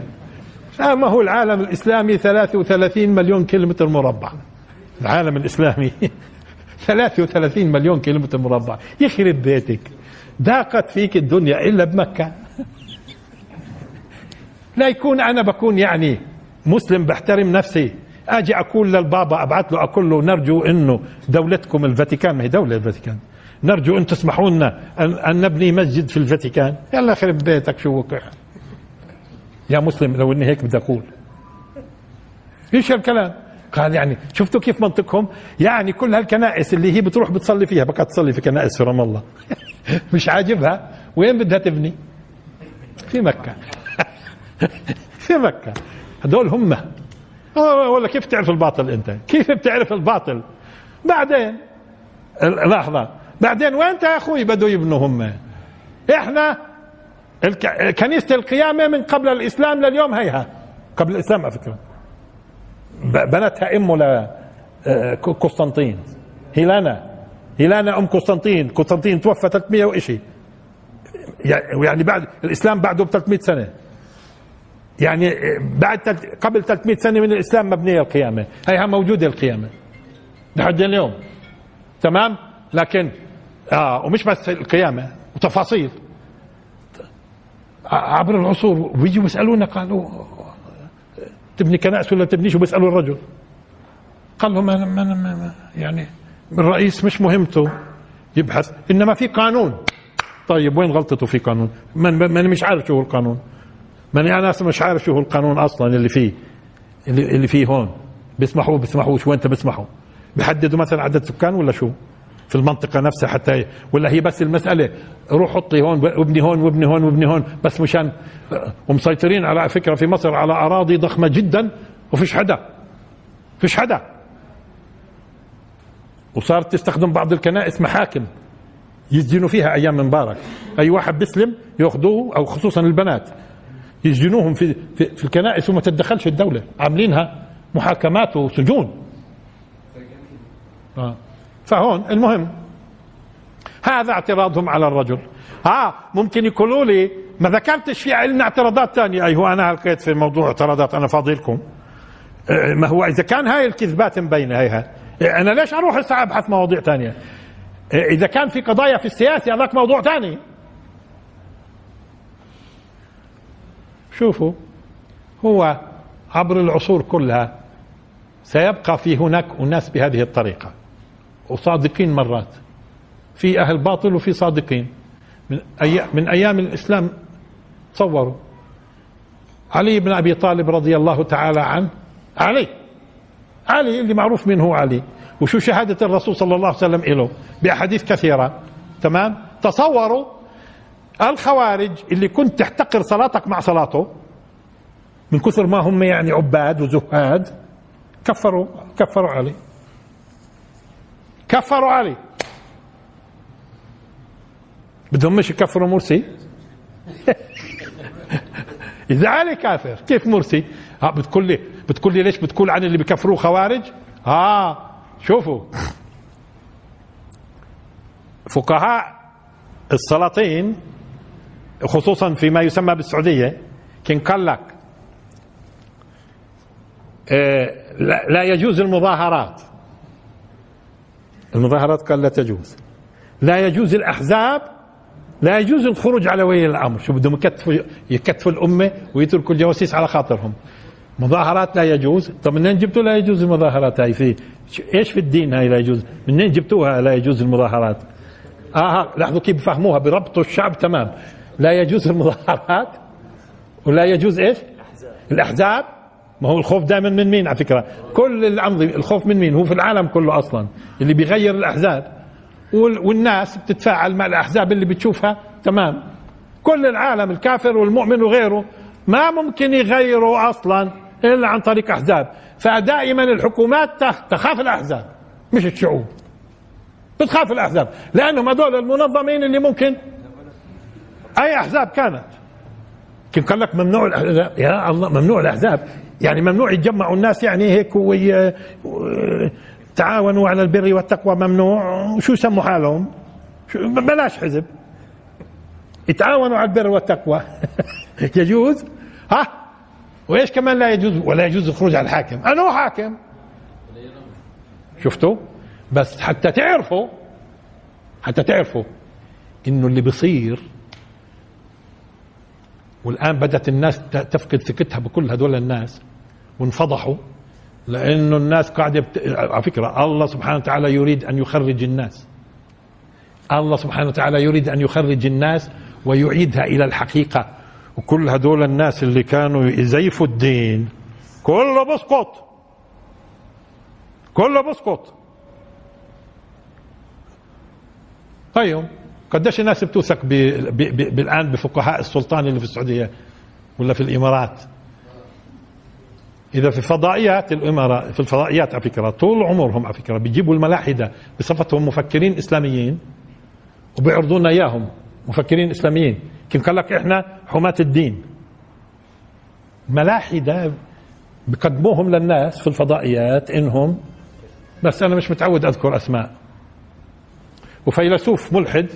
ما هو العالم الإسلامي 33 مليون كيلومتر مربع. العالم الإسلامي 33 مليون كيلومتر مربع. يخرب بيتك ضاقت فيك الدنيا إلا بمكة. لا يكون أنا بكون يعني مسلم بحترم نفسي. آجي أقول للبابا أبعث له أقول له نرجو إنه دولتكم الفاتيكان. ما هي دولة الفاتيكان؟ نرجو إن تسمحوا لنا أن نبني مسجد في الفاتيكان. يلا خرب بيتك شو وقع؟ يا مسلم لو إني هيك بدي أقول. إيش الكلام قال يعني شفتوا كيف منطقهم؟ يعني كل هالكنائس اللي هي بتروح بتصلي فيها بقى تصلي في كنائس في رام الله. مش عاجبها وين بدها تبني؟ في مكة. في مكة. هدول هم. ولا كيف تعرف الباطل أنت؟ كيف بتعرف الباطل؟ بعدين لحظة. بعدين وين يا أخوي بدوا يبنوا هم؟ إحنا كنيسة القيامة من قبل الإسلام لليوم هيها قبل الإسلام على فكرة. بنتها أمه لقسطنطين آه، هيلانا هيلانا أم قسطنطين. قسطنطين توفى 300 وإشي. يعني بعد الإسلام بعده ب 300 سنة. يعني بعد قبل 300 سنة من الإسلام مبنية القيامة. هيها موجودة القيامة. لحد اليوم. تمام؟ لكن آه ومش بس القيامة وتفاصيل. عبر العصور بيجوا بيسالونا قالوا تبني كنائس ولا تبنيش؟ وبيسألوا الرجل. قال لهم أنا ما ما يعني الرئيس مش مهمته يبحث. إنما في قانون. طيب وين غلطته في قانون؟ من, من مش عارف شو هو القانون. ماني أنا مش عارف شو هو القانون أصلا اللي فيه اللي, اللي فيه هون. بيسمحوا بيسمحوش. وين بيسمحوا بيحددوا مثلا عدد سكان ولا شو؟ في المنطقة نفسها حتى ولا هي بس المسألة روح حطي هون وابني هون وابني هون وابني هون بس مشان ومسيطرين على فكرة في مصر على أراضي ضخمة جدا وفيش حدا. فيش حدا. وصارت تستخدم بعض الكنائس محاكم يسجنوا فيها أيام مبارك. أي واحد بيسلم يأخذوه أو خصوصا البنات. يسجنوهم في في, في الكنائس وما تتدخلش الدولة. عاملينها محاكمات وسجون. آه. فهون المهم. هذا اعتراضهم على الرجل. آه ممكن يقولوا لي ما ذكرتش في عندنا اعتراضات ثانية. أي هو أنا هلقيت في موضوع اعتراضات أنا فاضي لكم آه، ما هو إذا كان هاي الكذبات مبينة هيها أنا ليش أروح هسه ابحث مواضيع ثانية؟ إذا كان في قضايا في السياسة هذاك موضوع ثاني. شوفوا هو عبر العصور كلها سيبقى في هناك أناس بهذه الطريقة. وصادقين مرات. في أهل باطل وفي صادقين. من أيام, من أيام الإسلام تصوروا. علي بن أبي طالب رضي الله تعالى عنه علي علي اللي معروف مين هو علي. وشو شهادة الرسول صلى الله عليه وسلم له بأحاديث كثيرة. تمام؟ تصوروا الخوارج اللي كنت تحتقر صلاتك مع صلاته من كثر ما هم يعني عباد وزهاد كفروا كفروا علي. كفروا علي. بدهم مش يكفروا مرسي؟ إذا علي كافر كيف مرسي؟ ها بتقول لي بتقول لي ليش بتقول عن اللي بكفروه خوارج؟ آه شوفوا. فقهاء السلاطين خصوصا فيما يسمى بالسعودية كان قال لك آه، لا يجوز المظاهرات. المظاهرات قال لا تجوز. لا يجوز الأحزاب لا يجوز الخروج على ولي الأمر. شو بدهم يكتفوا يكتفوا الأمة ويتركوا الجواسيس على خاطرهم. مظاهرات لا يجوز. طب منين جبتوا لا يجوز المظاهرات هاي؟ في إيش في الدين هاي لا يجوز؟ منين جبتوها لا يجوز المظاهرات؟ آه لاحظوا كيف بفهموها بربطوا الشعب تمام. لا يجوز المظاهرات ولا يجوز إيش؟ الأحزاب. ما هو الخوف دائما من مين على فكرة؟ كل الأنظمة الخوف من مين؟ هو في العالم كله أصلا اللي بيغير الأحزاب. والناس بتتفاعل مع الأحزاب اللي بتشوفها. تمام. كل العالم الكافر والمؤمن وغيره ما ممكن يغيروا أصلا إلا عن طريق أحزاب. فدائما الحكومات تخاف الأحزاب مش الشعوب بتخاف الأحزاب لأنهم هذول المنظمين اللي ممكن أي أحزاب كانت؟ كيف قال لك ممنوع الاحزاب يا الله ممنوع الأحزاب. يعني ممنوع يتجمعوا الناس يعني هيك وي... تعاونوا على البر والتقوى ممنوع. وشو يسموا حالهم؟ بلاش حزب. يتعاونوا على البر والتقوى. يجوز؟ ها؟ وإيش كمان لا يجوز؟ ولا يجوز الخروج على الحاكم. أنا هو حاكم. شفتوا؟ بس حتى تعرفوا حتى تعرفوا إنه اللي بصير والآن بدأت الناس تفقد ثقتها بكل هدول الناس وانفضحوا لأنه الناس قاعدة بت... على فكرة الله سبحانه وتعالى يريد أن يخرج الناس. الله سبحانه وتعالى يريد أن يخرج الناس ويعيدها إلى الحقيقة. وكل هدول الناس اللي كانوا يزيفوا الدين كله بسقط. كله بسقط. طيب. قديش الناس بتوثق بالآن بفقهاء السلطان اللي في السعودية ولا في الإمارات؟ إذا في فضائيات الامارات في الفضائيات على فكرة طول عمرهم على فكرة بيجيبوا الملاحدة بصفتهم مفكرين إسلاميين وبيعرضوا لنا إياهم مفكرين إسلاميين. كيف قال لك إحنا حماة الدين؟ ملاحدة بقدموهم للناس في الفضائيات انهم بس أنا مش متعود أذكر أسماء. وفيلسوف ملحد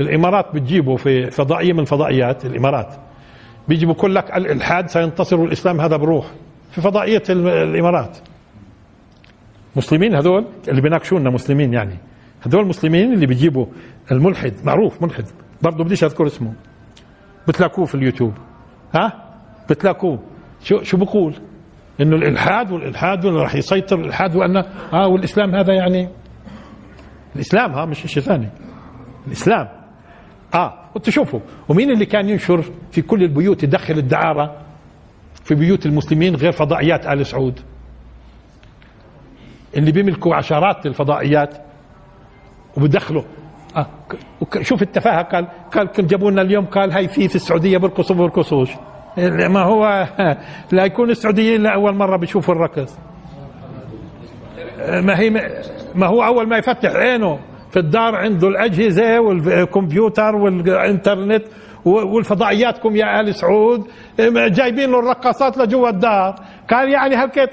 الإمارات بتجيبه في فضائية من الفضائيات الإمارات. بيجي بقول لك الإلحاد سينتصر والاسلام هذا بروح في فضائية الإمارات. مسلمين هذول؟ اللي بيناقشونا مسلمين يعني. هذول المسلمين اللي بيجيبوا الملحد معروف ملحد برضه بديش أذكر اسمه. بتلاقوه في اليوتيوب. ها؟ بتلاقوه. شو شو بقول؟ إنه الإلحاد والإلحاد راح يسيطر الإلحاد وان آه والإسلام هذا يعني الإسلام ها مش شيء ثاني. الإسلام. آه وتشوفوا ومين اللي كان ينشر في كل البيوت يدخل الدعارة؟ في بيوت المسلمين غير فضائيات آل سعود. اللي بيملكوا عشرات الفضائيات وبدخلوا. آه شوف التفاهة. قال قال كنت جابوا لنا اليوم قال هاي في في السعودية بيرقصوا بيرقصوش ما هو لا يكون السعوديين لاول مرة بيشوفوا الرقص ما هي ما هو أول ما يفتح عينه. في الدار عنده الأجهزة والكمبيوتر والإنترنت والفضائياتكم يا آل سعود جايبين له الرقاصات لجوا الدار. قال يعني هلكيت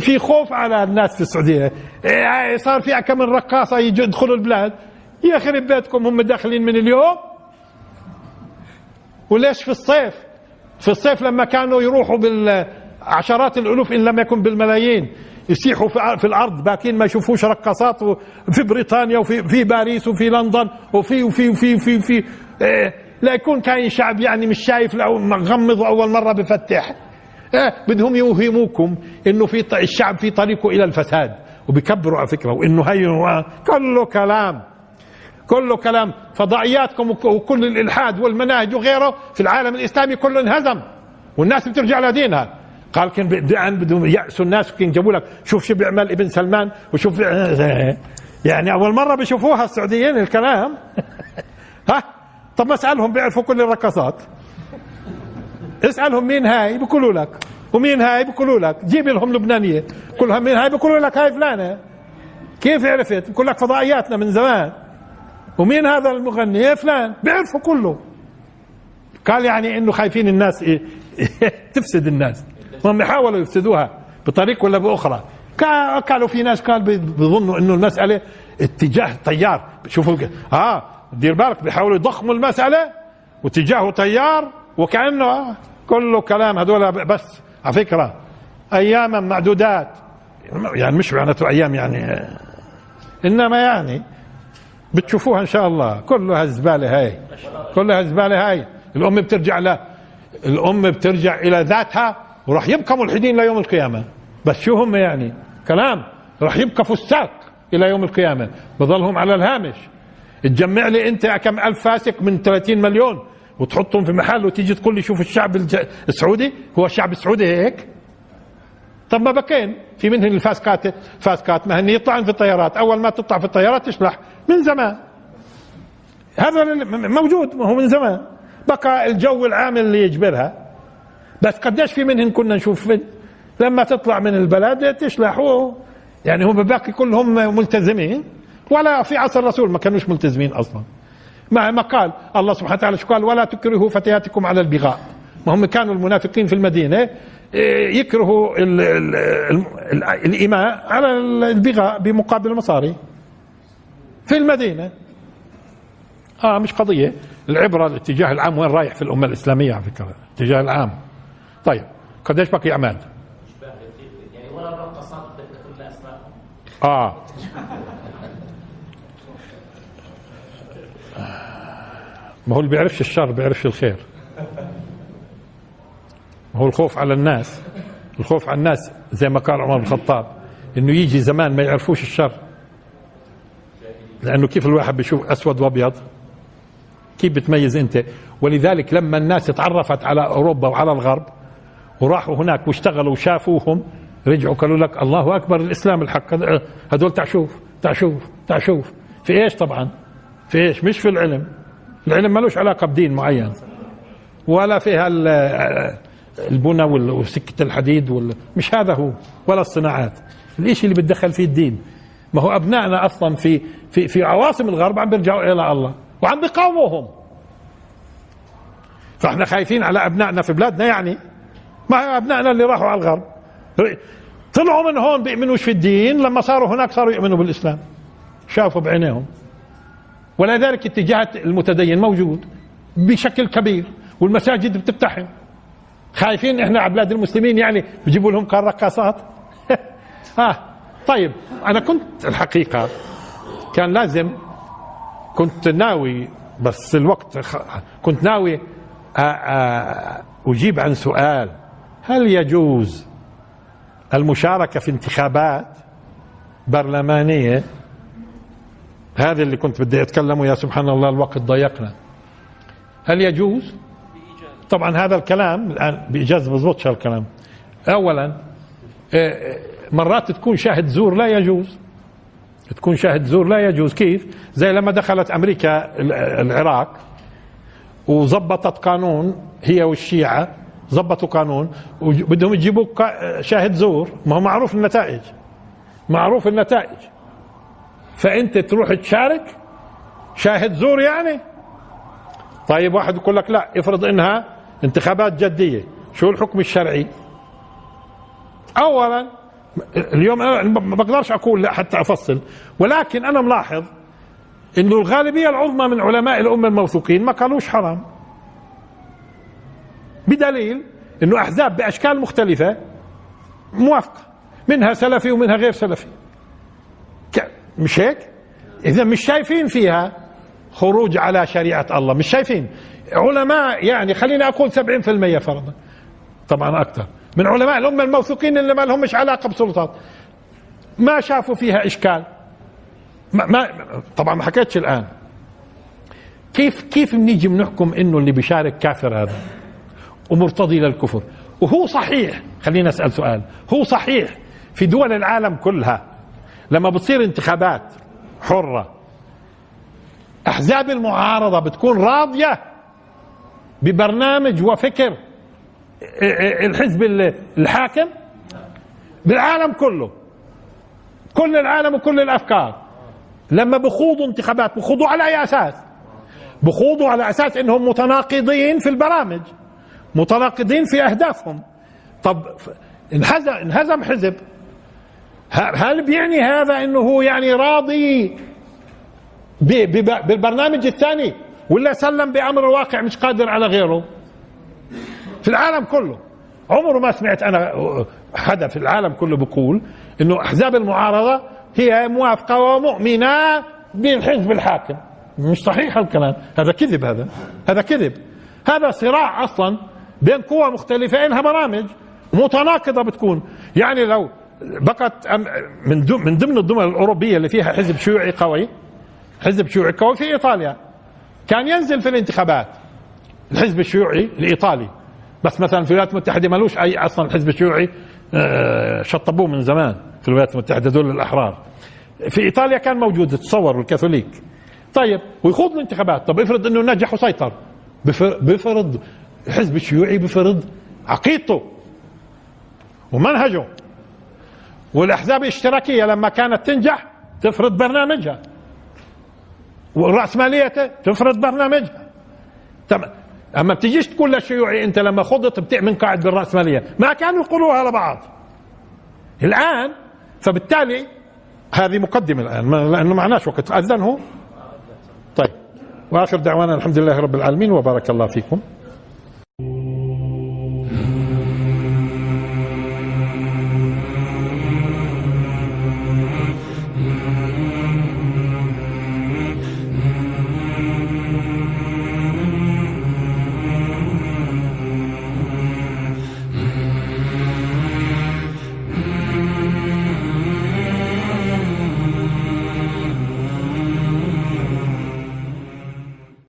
في خوف على الناس في السعودية. صار في كم من رقاصة يجوا يدخلوا البلاد. يخرب بيتكم هم داخلين من اليوم؟ وليش في الصيف؟ في الصيف لما كانوا يروحوا بالعشرات الألوف إن لم يكن بالملايين. يسيحوا في الأرض باكين ما يشوفوش رقصات في بريطانيا وفي في باريس وفي لندن وفي وفي وفي وفي, وفي إيه لا يكون كاين شعب يعني مش شايف لو مغمض أول مرة بفتح. إيه بدهم يوهموكم إنه في الشعب في طريقه إلى الفساد وبيكبروا على فكرة وإنه هي كله كلام. كله كلام. فضائياتكم وكل الإلحاد والمناهج وغيره في العالم الإسلامي كله انهزم والناس بترجع لدينها. قال كان بدهم يأسوا الناس كان جابوا لك. شوف شو بيعمل ابن سلمان وشوف يعني أول مرة بيشوفوها السعوديين الكلام. ها؟ طب ما اسألهم بيعرفوا كل الرقصات اسألهم مين هاي؟ بيقولوا لك. ومين هاي؟ بيقولوا لك. جيب لهم لبنانية. كلهم مين هاي؟ بيقولوا لك هاي فلانة. كيف عرفت؟ بقول لك فضائياتنا من زمان. ومين هذا المغني؟ إيه فلان. بيعرفوا كله. قال يعني إنه خايفين الناس إيه؟ تفسد الناس. هم يحاولوا يفسدوها بطريقه ولا بأخرى. قالوا في ناس قال بيظنوا إنه المسألة اتجاه تيار شوفوا آه دير بالك بيحاولوا يضخموا المسألة واتجاهه تيار وكأنه كله كلام هذول بس. على فكرة اياما معدودات. يعني مش معناته أيام يعني إنما يعني بتشوفوها إن شاء الله. كلها الزباله هاي. كلها الزباله هاي. الأم بترجع ل الأم بترجع إلى ذاتها وراح يبقى ملحدين ليوم القيامة. بس شو هم يعني؟ كلام. راح يبقى فساق إلى يوم القيامة. بظلهم على الهامش. تجمع لي أنت كم ألف فاسق من 30 مليون وتحطهم في محل وتيجي تقول لي شوف الشعب السعودي؟ هو الشعب السعودي هيك؟ طب ما بكين؟ في منهم الفاسكات فاسكات ما هن يطلعن في الطيارات. أول ما تطلع في الطيارات تشلح. من زمان. هذا موجود. ما هو من زمان. بقى الجو العام اللي يجبرها. بس قديش في منهم كنا نشوف لما تطلع من البلد تشلحوا يعني هم باقي كلهم ملتزمين. ولا في عصر الرسول ما كانوش ملتزمين أصلا. ما ما قال الله سبحانه وتعالى شو قال؟ ولا تكرهوا فتياتكم على البغاء. ما هم كانوا المنافقين في المدينة إيه، يكرهوا ال ال ال الإماء على البغاء بمقابل المصاري. في المدينة. آه مش قضية. العبرة الاتجاه العام وين رايح في الأمة الإسلامية على فكرة؟ الاتجاه العام. طيب قديش بقي عماد؟ يعني ولا بدنا كل آه. ما هو اللي بيعرفش الشر بيعرفش الخير. هو الخوف على الناس الخوف على الناس زي ما قال عمر بن الخطاب إنه يجي زمان ما يعرفوش الشر. لأنه كيف الواحد بيشوف أسود وأبيض؟ كيف بتميز أنت؟ ولذلك لما الناس تعرفت على أوروبا وعلى الغرب وراحوا هناك واشتغلوا وشافوهم رجعوا قالوا لك الله أكبر الإسلام الحق. هدول تعشوف تعشوف تعشوف في إيش طبعا؟ في إيش؟ مش في العلم. العلم ملوش علاقة بدين معين. ولا فيها البنى وسكة الحديد وال... مش هذا هو ولا الصناعات. الإشي اللي بتدخل فيه الدين. ما هو أبنائنا أصلا في في في عواصم الغرب عم بيرجعوا إلى الله وعم بيقاوموهم. فإحنا خايفين على أبنائنا في بلادنا يعني. ما أبنائنا اللي راحوا على الغرب. طلعوا من هون بيؤمنوش في الدين لما صاروا هناك صاروا يؤمنوا بالإسلام. شافوا بعينيهم. ولذلك اتجاهات المتدين موجود بشكل كبير والمساجد بتفتحهم خايفين إحنا على بلاد المسلمين يعني بيجيبوا لهم رقاصات؟ آه طيب أنا كنت الحقيقة كان لازم كنت ناوي بس الوقت كنت ناوي أجيب عن سؤال. هل يجوز المشاركة في انتخابات برلمانية؟ هذا اللي كنت بدي أتكلمه يا سبحان الله الوقت ضيقنا. هل يجوز؟ طبعا هذا الكلام الآن بإيجاز بضبطش هالكلام. أولا آه، مرات تكون شاهد زور لا يجوز. تكون شاهد زور لا يجوز. كيف؟ زي لما دخلت أمريكا العراق وظبطت قانون هي والشيعة. ظبطوا قانون وبدهم يجيبوا شاهد زور. ما هو معروف النتائج. معروف النتائج. فأنت تروح تشارك شاهد زور يعني؟ طيب واحد يقول لك لا افرض إنها انتخابات جدية. شو الحكم الشرعي؟ اولا اليوم أنا ما بقدرش أقول حتى أفصل. ولكن أنا ملاحظ إنه الغالبية العظمى من علماء الأمة الموثوقين ما قالوش حرام. بدليل إنه أحزاب بأشكال مختلفة موافقة منها سلفي ومنها غير سلفي. مش هيك؟ إذا مش شايفين فيها خروج على شريعة الله مش شايفين. علماء يعني خليني أقول 70% فرضا طبعا أكثر. من علماء الامه الموثوقين اللي ما لهمش علاقة بسلطات. ما شافوا فيها إشكال. ما, ما طبعا ما حكيتش الآن. كيف كيف بنيجي بنحكم إنه اللي بيشارك كافر هذا؟ ومرتضي للكفر وهو صحيح خلينا أسأل سؤال هو صحيح في دول العالم كلها لما بتصير انتخابات حرة أحزاب المعارضة بتكون راضية ببرنامج وفكر الحزب الحاكم؟ بالعالم كله. كل العالم وكل الأفكار. لما بخوضوا انتخابات بخوضوا على أي أساس؟ بخوضوا على أساس إنهم متناقضين في البرامج. متناقضين في أهدافهم. طب انهزم انهزم حزب. هل بيعني هذا إنه هو يعني راضي بالبرنامج الثاني؟ ولا سلم بأمر الواقع مش قادر على غيره؟ في العالم كله. عمره ما سمعت أنا حدا في العالم كله بيقول إنه أحزاب المعارضة هي موافقة ومؤمنة بالحزب الحاكم. مش صحيح الكلام هذا كذب هذا. هذا كذب. هذا صراع أصلا بين قوى مختلفه انها برامج متناقضة بتكون. يعني لو بقت من من ضمن الدول الأوروبية اللي فيها حزب شيوعي قوي حزب شيوعي قوي في إيطاليا. كان ينزل في الانتخابات الحزب الشيوعي الإيطالي. بس مثلا في الولايات المتحدة ملوش أي أصلا الحزب الشيوعي آه، شطبوه من زمان في الولايات المتحدة دول الأحرار. في إيطاليا كان موجود تصور الكاثوليك. طيب ويخوض الانتخابات. طب افرض إنه نجح وسيطر. بفرض الحزب الشيوعي بفرض عقيدته ومنهجه. والأحزاب الاشتراكية لما كانت تنجح تفرض برنامجها. والرأسمالية تفرض برنامجها. تمام أما بتجيش تقول للشيوعي أنت لما خضت بتعمل قاعد بالرأسمالية. ما كانوا يقولوها لبعض. الآن فبالتالي هذه مقدمة الآن لأنه معناش وقت. أذن هو؟ طيب. وآخر دعوانا الحمد لله رب العالمين وبارك الله فيكم.